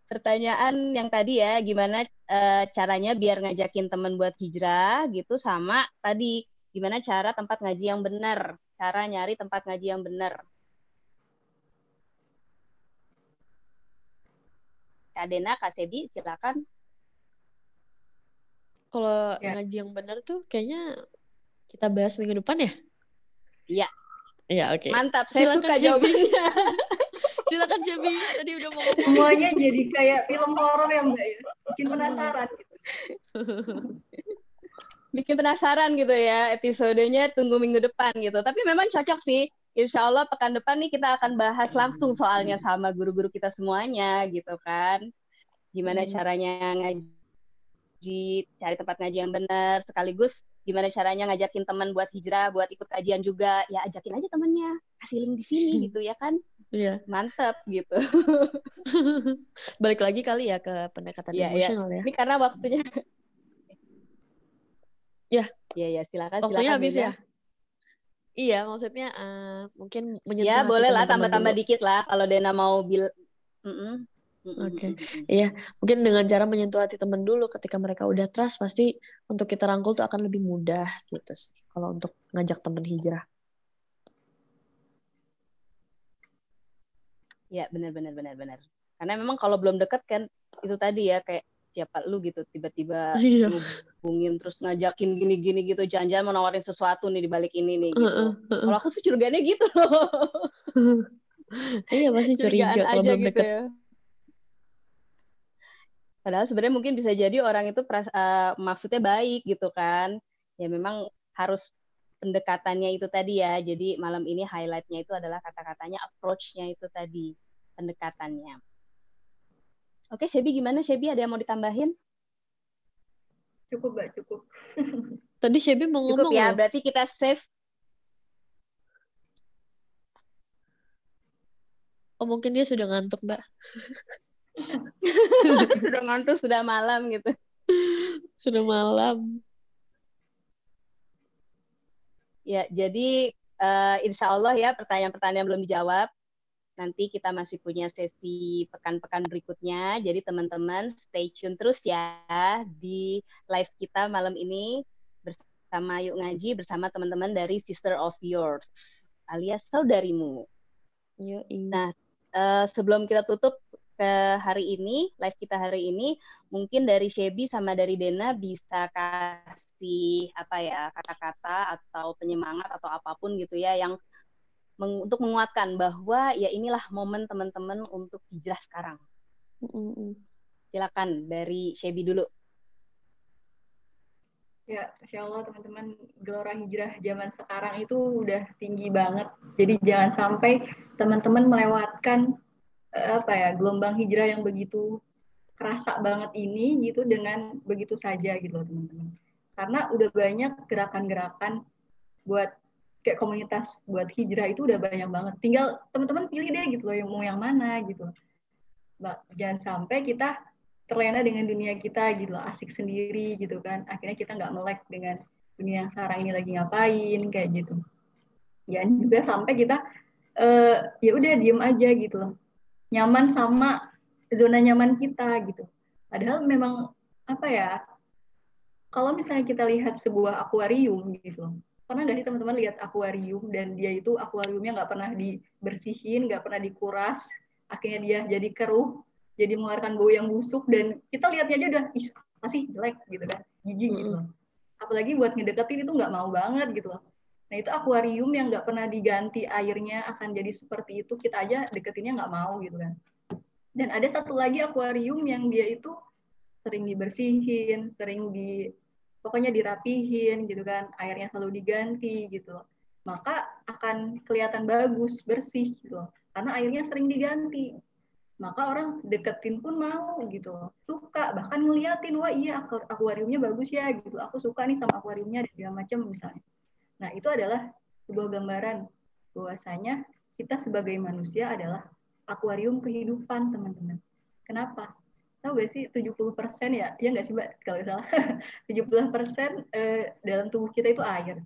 pertanyaan yang tadi ya gimana eh, caranya biar ngajakin temen buat hijrah gitu sama tadi gimana cara tempat ngaji yang benar cara nyari tempat ngaji yang benar Kak Dena, Kak Sebi, silakan. Kalau Ya. ngaji yang benar tuh kayaknya kita bahas minggu depan ya? Iya. Iya, oke. Mantap, saya Silakan, suka jawabannya. Silakan Cebi, tadi udah mau ngomong. Semuanya jadi kayak film horor ya Mbak ya. Bikin penasaran gitu. bikin penasaran gitu ya episodenya tunggu minggu depan gitu. Tapi memang cocok sih. Insya Allah pekan depan nih kita akan bahas langsung soalnya sama guru-guru kita semuanya gitu kan. Gimana Hmm. caranya ngaji, cari tempat ngaji yang benar, sekaligus gimana caranya ngajakin teman buat hijrah, buat ikut kajian juga. Ya ajakin aja temennya, kasih link di sini gitu ya kan. Iya. Mantep gitu. Balik lagi kali ya ke pendekatan iya. emosional ya. Ini karena waktunya. Ya. Iya, ya silakan. Waktunya silakan, habis Dena. ya. Iya, maksudnya eh, mungkin menyentuh Ya boleh lah tambah-tambah dikit lah kalau Dena mau bil. Mm-mm. Mm-mm, Oke. mm-mm. Iya, mungkin dengan cara menyentuh hati teman dulu ketika mereka udah trust pasti untuk kita rangkul tuh akan lebih mudah gitu sih. Kalau untuk ngajak teman hijrah. Ya benar benar benar benar. Karena memang kalau belum deket kan itu tadi ya kayak siapa lu gitu tiba-tiba Iya. ngubungin terus ngajakin gini-gini gitu jangan-jangan mau nawarin sesuatu nih di balik ini nih gitu. Heeh, heeh. Kalau aku sih curiganya gitu loh. Iya pasti curiga kalau aja belum gitu deket. ya. Padahal sebenarnya mungkin bisa jadi orang itu peras- eh, maksudnya baik gitu kan. Ya memang harus pendekatannya itu tadi ya. Jadi malam ini highlightnya itu adalah kata-katanya approach-nya itu tadi pendekatannya. Oke, Sebi gimana Sebi? Ada yang mau ditambahin? Cukup Mbak, cukup. Tadi Shelby mau Cukup ngomong ya, loh. berarti kita save. Oh mungkin dia sudah ngantuk mbak. sudah ngantuk, sudah malam gitu. Sudah malam. Ya, jadi eh, insya Allah ya pertanyaan-pertanyaan belum dijawab. Nanti kita masih punya sesi pekan-pekan berikutnya. Jadi teman-teman stay tune terus ya di live kita malam ini bersama Yuk Ngaji bersama teman-teman dari Sister of Yours alias saudarimu. Yoi. Nah, eh, sebelum kita tutup ke hari ini, live kita hari ini, mungkin dari Shebi sama dari Dena bisa kasih apa ya kata-kata atau penyemangat atau apa pun gitu ya yang meng- untuk menguatkan bahwa ya inilah momen teman-teman untuk hijrah sekarang. Mm-mm. Silakan dari Shebi dulu. Ya, Masya Allah teman-teman, gelora hijrah zaman sekarang itu udah tinggi banget. Jadi jangan sampai teman-teman melewatkan eh, apa ya gelombang hijrah yang begitu kerasa banget ini gitu dengan begitu saja gitu loh teman-teman. Karena udah banyak gerakan-gerakan buat kayak komunitas buat hijrah itu udah banyak banget. Tinggal teman-teman pilih deh gitu loh mau yang mana gitu. Mbak, jangan sampai kita terlena dengan dunia kita gitu loh, asik sendiri gitu kan. Akhirnya kita nggak melek dengan dunia yang sekarang ini lagi ngapain kayak gitu. Ya juga sampai kita eh, ya udah diem aja gitu loh. Nyaman sama zona nyaman kita gitu. Padahal memang apa ya? Kalau misalnya kita lihat sebuah akuarium gitu. Pernah nggak sih teman-teman lihat akuarium dan dia itu akuariumnya nggak pernah dibersihin, nggak pernah dikuras, akhirnya dia jadi keruh, jadi mengeluarkan bau yang busuk dan kita lihatnya aja udah ih apa sih? Jelek gitu kan jijik gitu. Apalagi buat ngedeketin itu nggak mau banget gitu loh. Nah itu akuarium yang nggak pernah diganti airnya akan jadi seperti itu kita aja deketinnya nggak mau gitu kan. Dan ada satu lagi akuarium yang dia itu sering dibersihin sering di pokoknya dirapihin gitu kan airnya selalu diganti gitu. Maka akan kelihatan bagus bersih gitu karena airnya sering diganti. Maka orang deketin pun mau gitu. Suka bahkan ngeliatin wah iya aku- akuariumnya bagus ya gitu. Aku suka nih sama akuariumnya dan segala macam misalnya. Nah itu adalah sebuah gambaran bahwasanya kita sebagai manusia adalah akuarium kehidupan, teman-teman. Kenapa? Tahu gak sih 70% ya? Ya nggak sih, Mbak? Kalau salah. 70% eh, dalam tubuh kita itu air.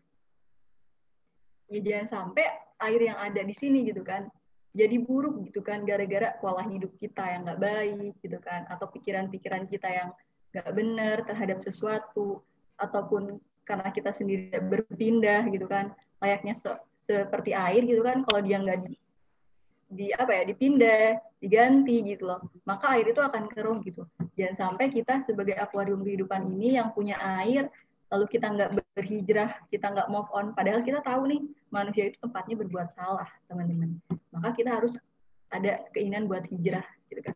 Ya jangan sampai air yang ada di sini gitu kan jadi buruk gitu kan gara-gara pola hidup kita yang nggak baik gitu kan atau pikiran-pikiran kita yang nggak benar terhadap sesuatu ataupun karena kita sendiri berpindah gitu kan layaknya se seperti air gitu kan kalau dia nggak di, di apa ya dipindah diganti gitu loh maka air itu akan keruh gitu jangan sampai kita sebagai akuarium kehidupan ini yang punya air lalu kita nggak berhijrah, kita nggak move on, padahal kita tahu nih manusia itu tempatnya berbuat salah, teman-teman. Maka kita harus ada keinginan buat hijrah, gitu kan.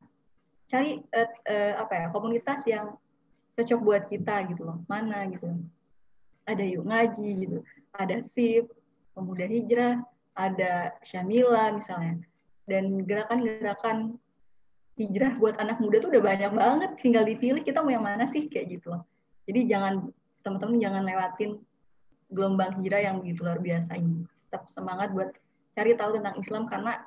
Cari uh, uh, apa ya komunitas yang cocok buat kita gitu loh, mana gitu. Ada yuk ngaji gitu, ada sip, pemuda hijrah, ada syamila misalnya, dan gerakan-gerakan hijrah buat anak muda tuh udah banyak banget, tinggal dipilih kita mau yang mana sih kayak gitu loh. Jadi jangan teman-teman jangan lewatin gelombang hijrah yang begitu luar biasa ini. Tetap semangat buat cari tahu tentang Islam karena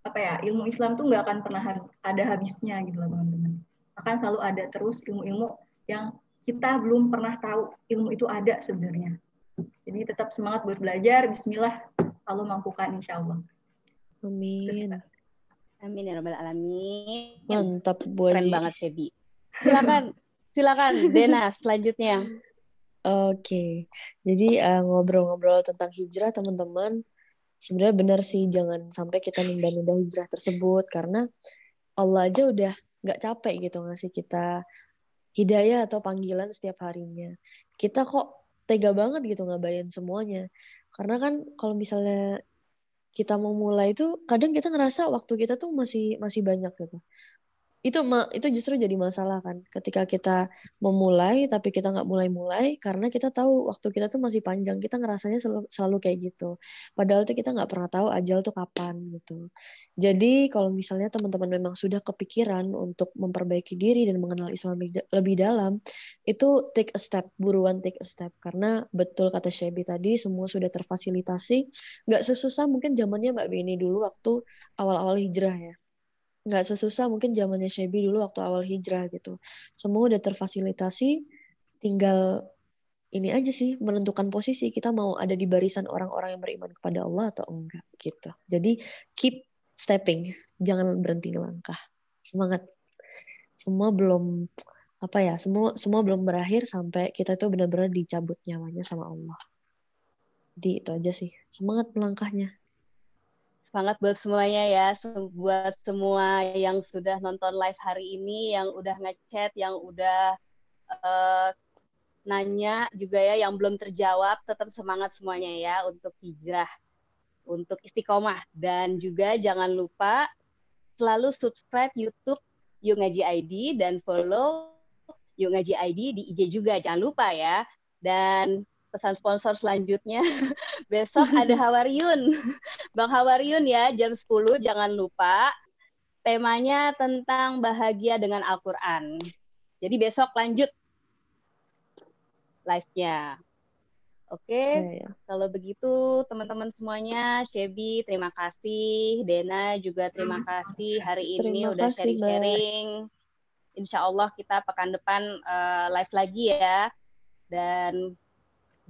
apa ya ilmu Islam tuh nggak akan pernah ada habisnya gitu loh teman-teman. Akan selalu ada terus ilmu-ilmu yang kita belum pernah tahu ilmu itu ada sebenarnya. Jadi tetap semangat buat belajar. Bismillah, Allah mampukan insya Allah. Amin. Amin ya rabbal alamin. Mantap Bu Keren banget Sebi. Silakan, silakan Dena selanjutnya. Oke, jadi uh, ngobrol-ngobrol tentang hijrah teman-teman, sebenarnya benar sih jangan sampai kita nunda-nunda hijrah tersebut karena Allah aja udah nggak capek gitu ngasih kita hidayah atau panggilan setiap harinya. Kita kok tega banget gitu ngabain semuanya. Karena kan kalau misalnya kita mau mulai itu kadang kita ngerasa waktu kita tuh masih masih banyak gitu itu itu justru jadi masalah kan ketika kita memulai tapi kita nggak mulai-mulai karena kita tahu waktu kita tuh masih panjang kita ngerasanya selalu, selalu kayak gitu. Padahal tuh kita nggak pernah tahu ajal tuh kapan gitu. Jadi kalau misalnya teman-teman memang sudah kepikiran untuk memperbaiki diri dan mengenal Islam lebih dalam itu take a step buruan take a step. Karena betul kata Shebi tadi semua sudah terfasilitasi. Nggak sesusah mungkin zamannya Mbak Beni dulu waktu awal-awal hijrah ya nggak sesusah mungkin zamannya Shebi dulu waktu awal hijrah gitu. Semua udah terfasilitasi, tinggal ini aja sih menentukan posisi kita mau ada di barisan orang-orang yang beriman kepada Allah atau enggak gitu. Jadi keep stepping, jangan berhenti langkah. Semangat. Semua belum apa ya, semua semua belum berakhir sampai kita itu benar-benar dicabut nyawanya sama Allah. Di itu aja sih. Semangat melangkahnya. Semangat buat semuanya ya, buat semua yang sudah nonton live hari ini, yang udah ngechat, yang udah uh, nanya juga ya, yang belum terjawab, tetap semangat semuanya ya untuk hijrah, untuk istiqomah. Dan juga jangan lupa selalu subscribe YouTube Yuk Ngaji ID dan follow Yuk Ngaji ID di IG juga, jangan lupa ya. Dan pesan sponsor selanjutnya. Besok ada Hawariun. Bang Hawariun ya, jam 10 jangan lupa. Temanya tentang bahagia dengan Al-Quran. Jadi besok lanjut live-nya. Oke, okay. ya, ya. kalau begitu teman-teman semuanya, Shebi terima kasih, Dena juga terima kasih hari ini terima udah sharing-sharing. Insya Allah kita pekan depan uh, live lagi ya. Dan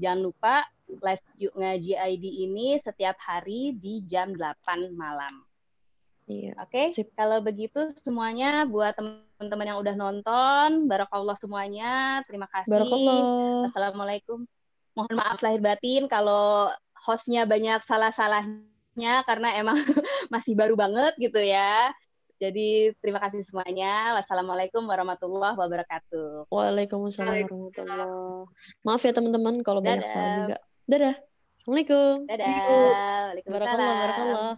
Jangan lupa live yuk ngaji ID ini setiap hari di jam 8 malam. Iya. Oke, okay? kalau begitu semuanya buat teman-teman yang udah nonton, barakallah semuanya. Terima kasih. Barakallah. Assalamualaikum. Mohon maaf lahir batin kalau hostnya banyak salah-salahnya karena emang masih baru banget gitu ya. Jadi terima kasih semuanya. Wassalamualaikum warahmatullahi wabarakatuh. Waalaikumsalam warahmatullahi Maaf ya teman-teman kalau banyak salah juga. Dadah. Assalamualaikum. Dadah. Waalaikumsalam. Barakallah, barakallah.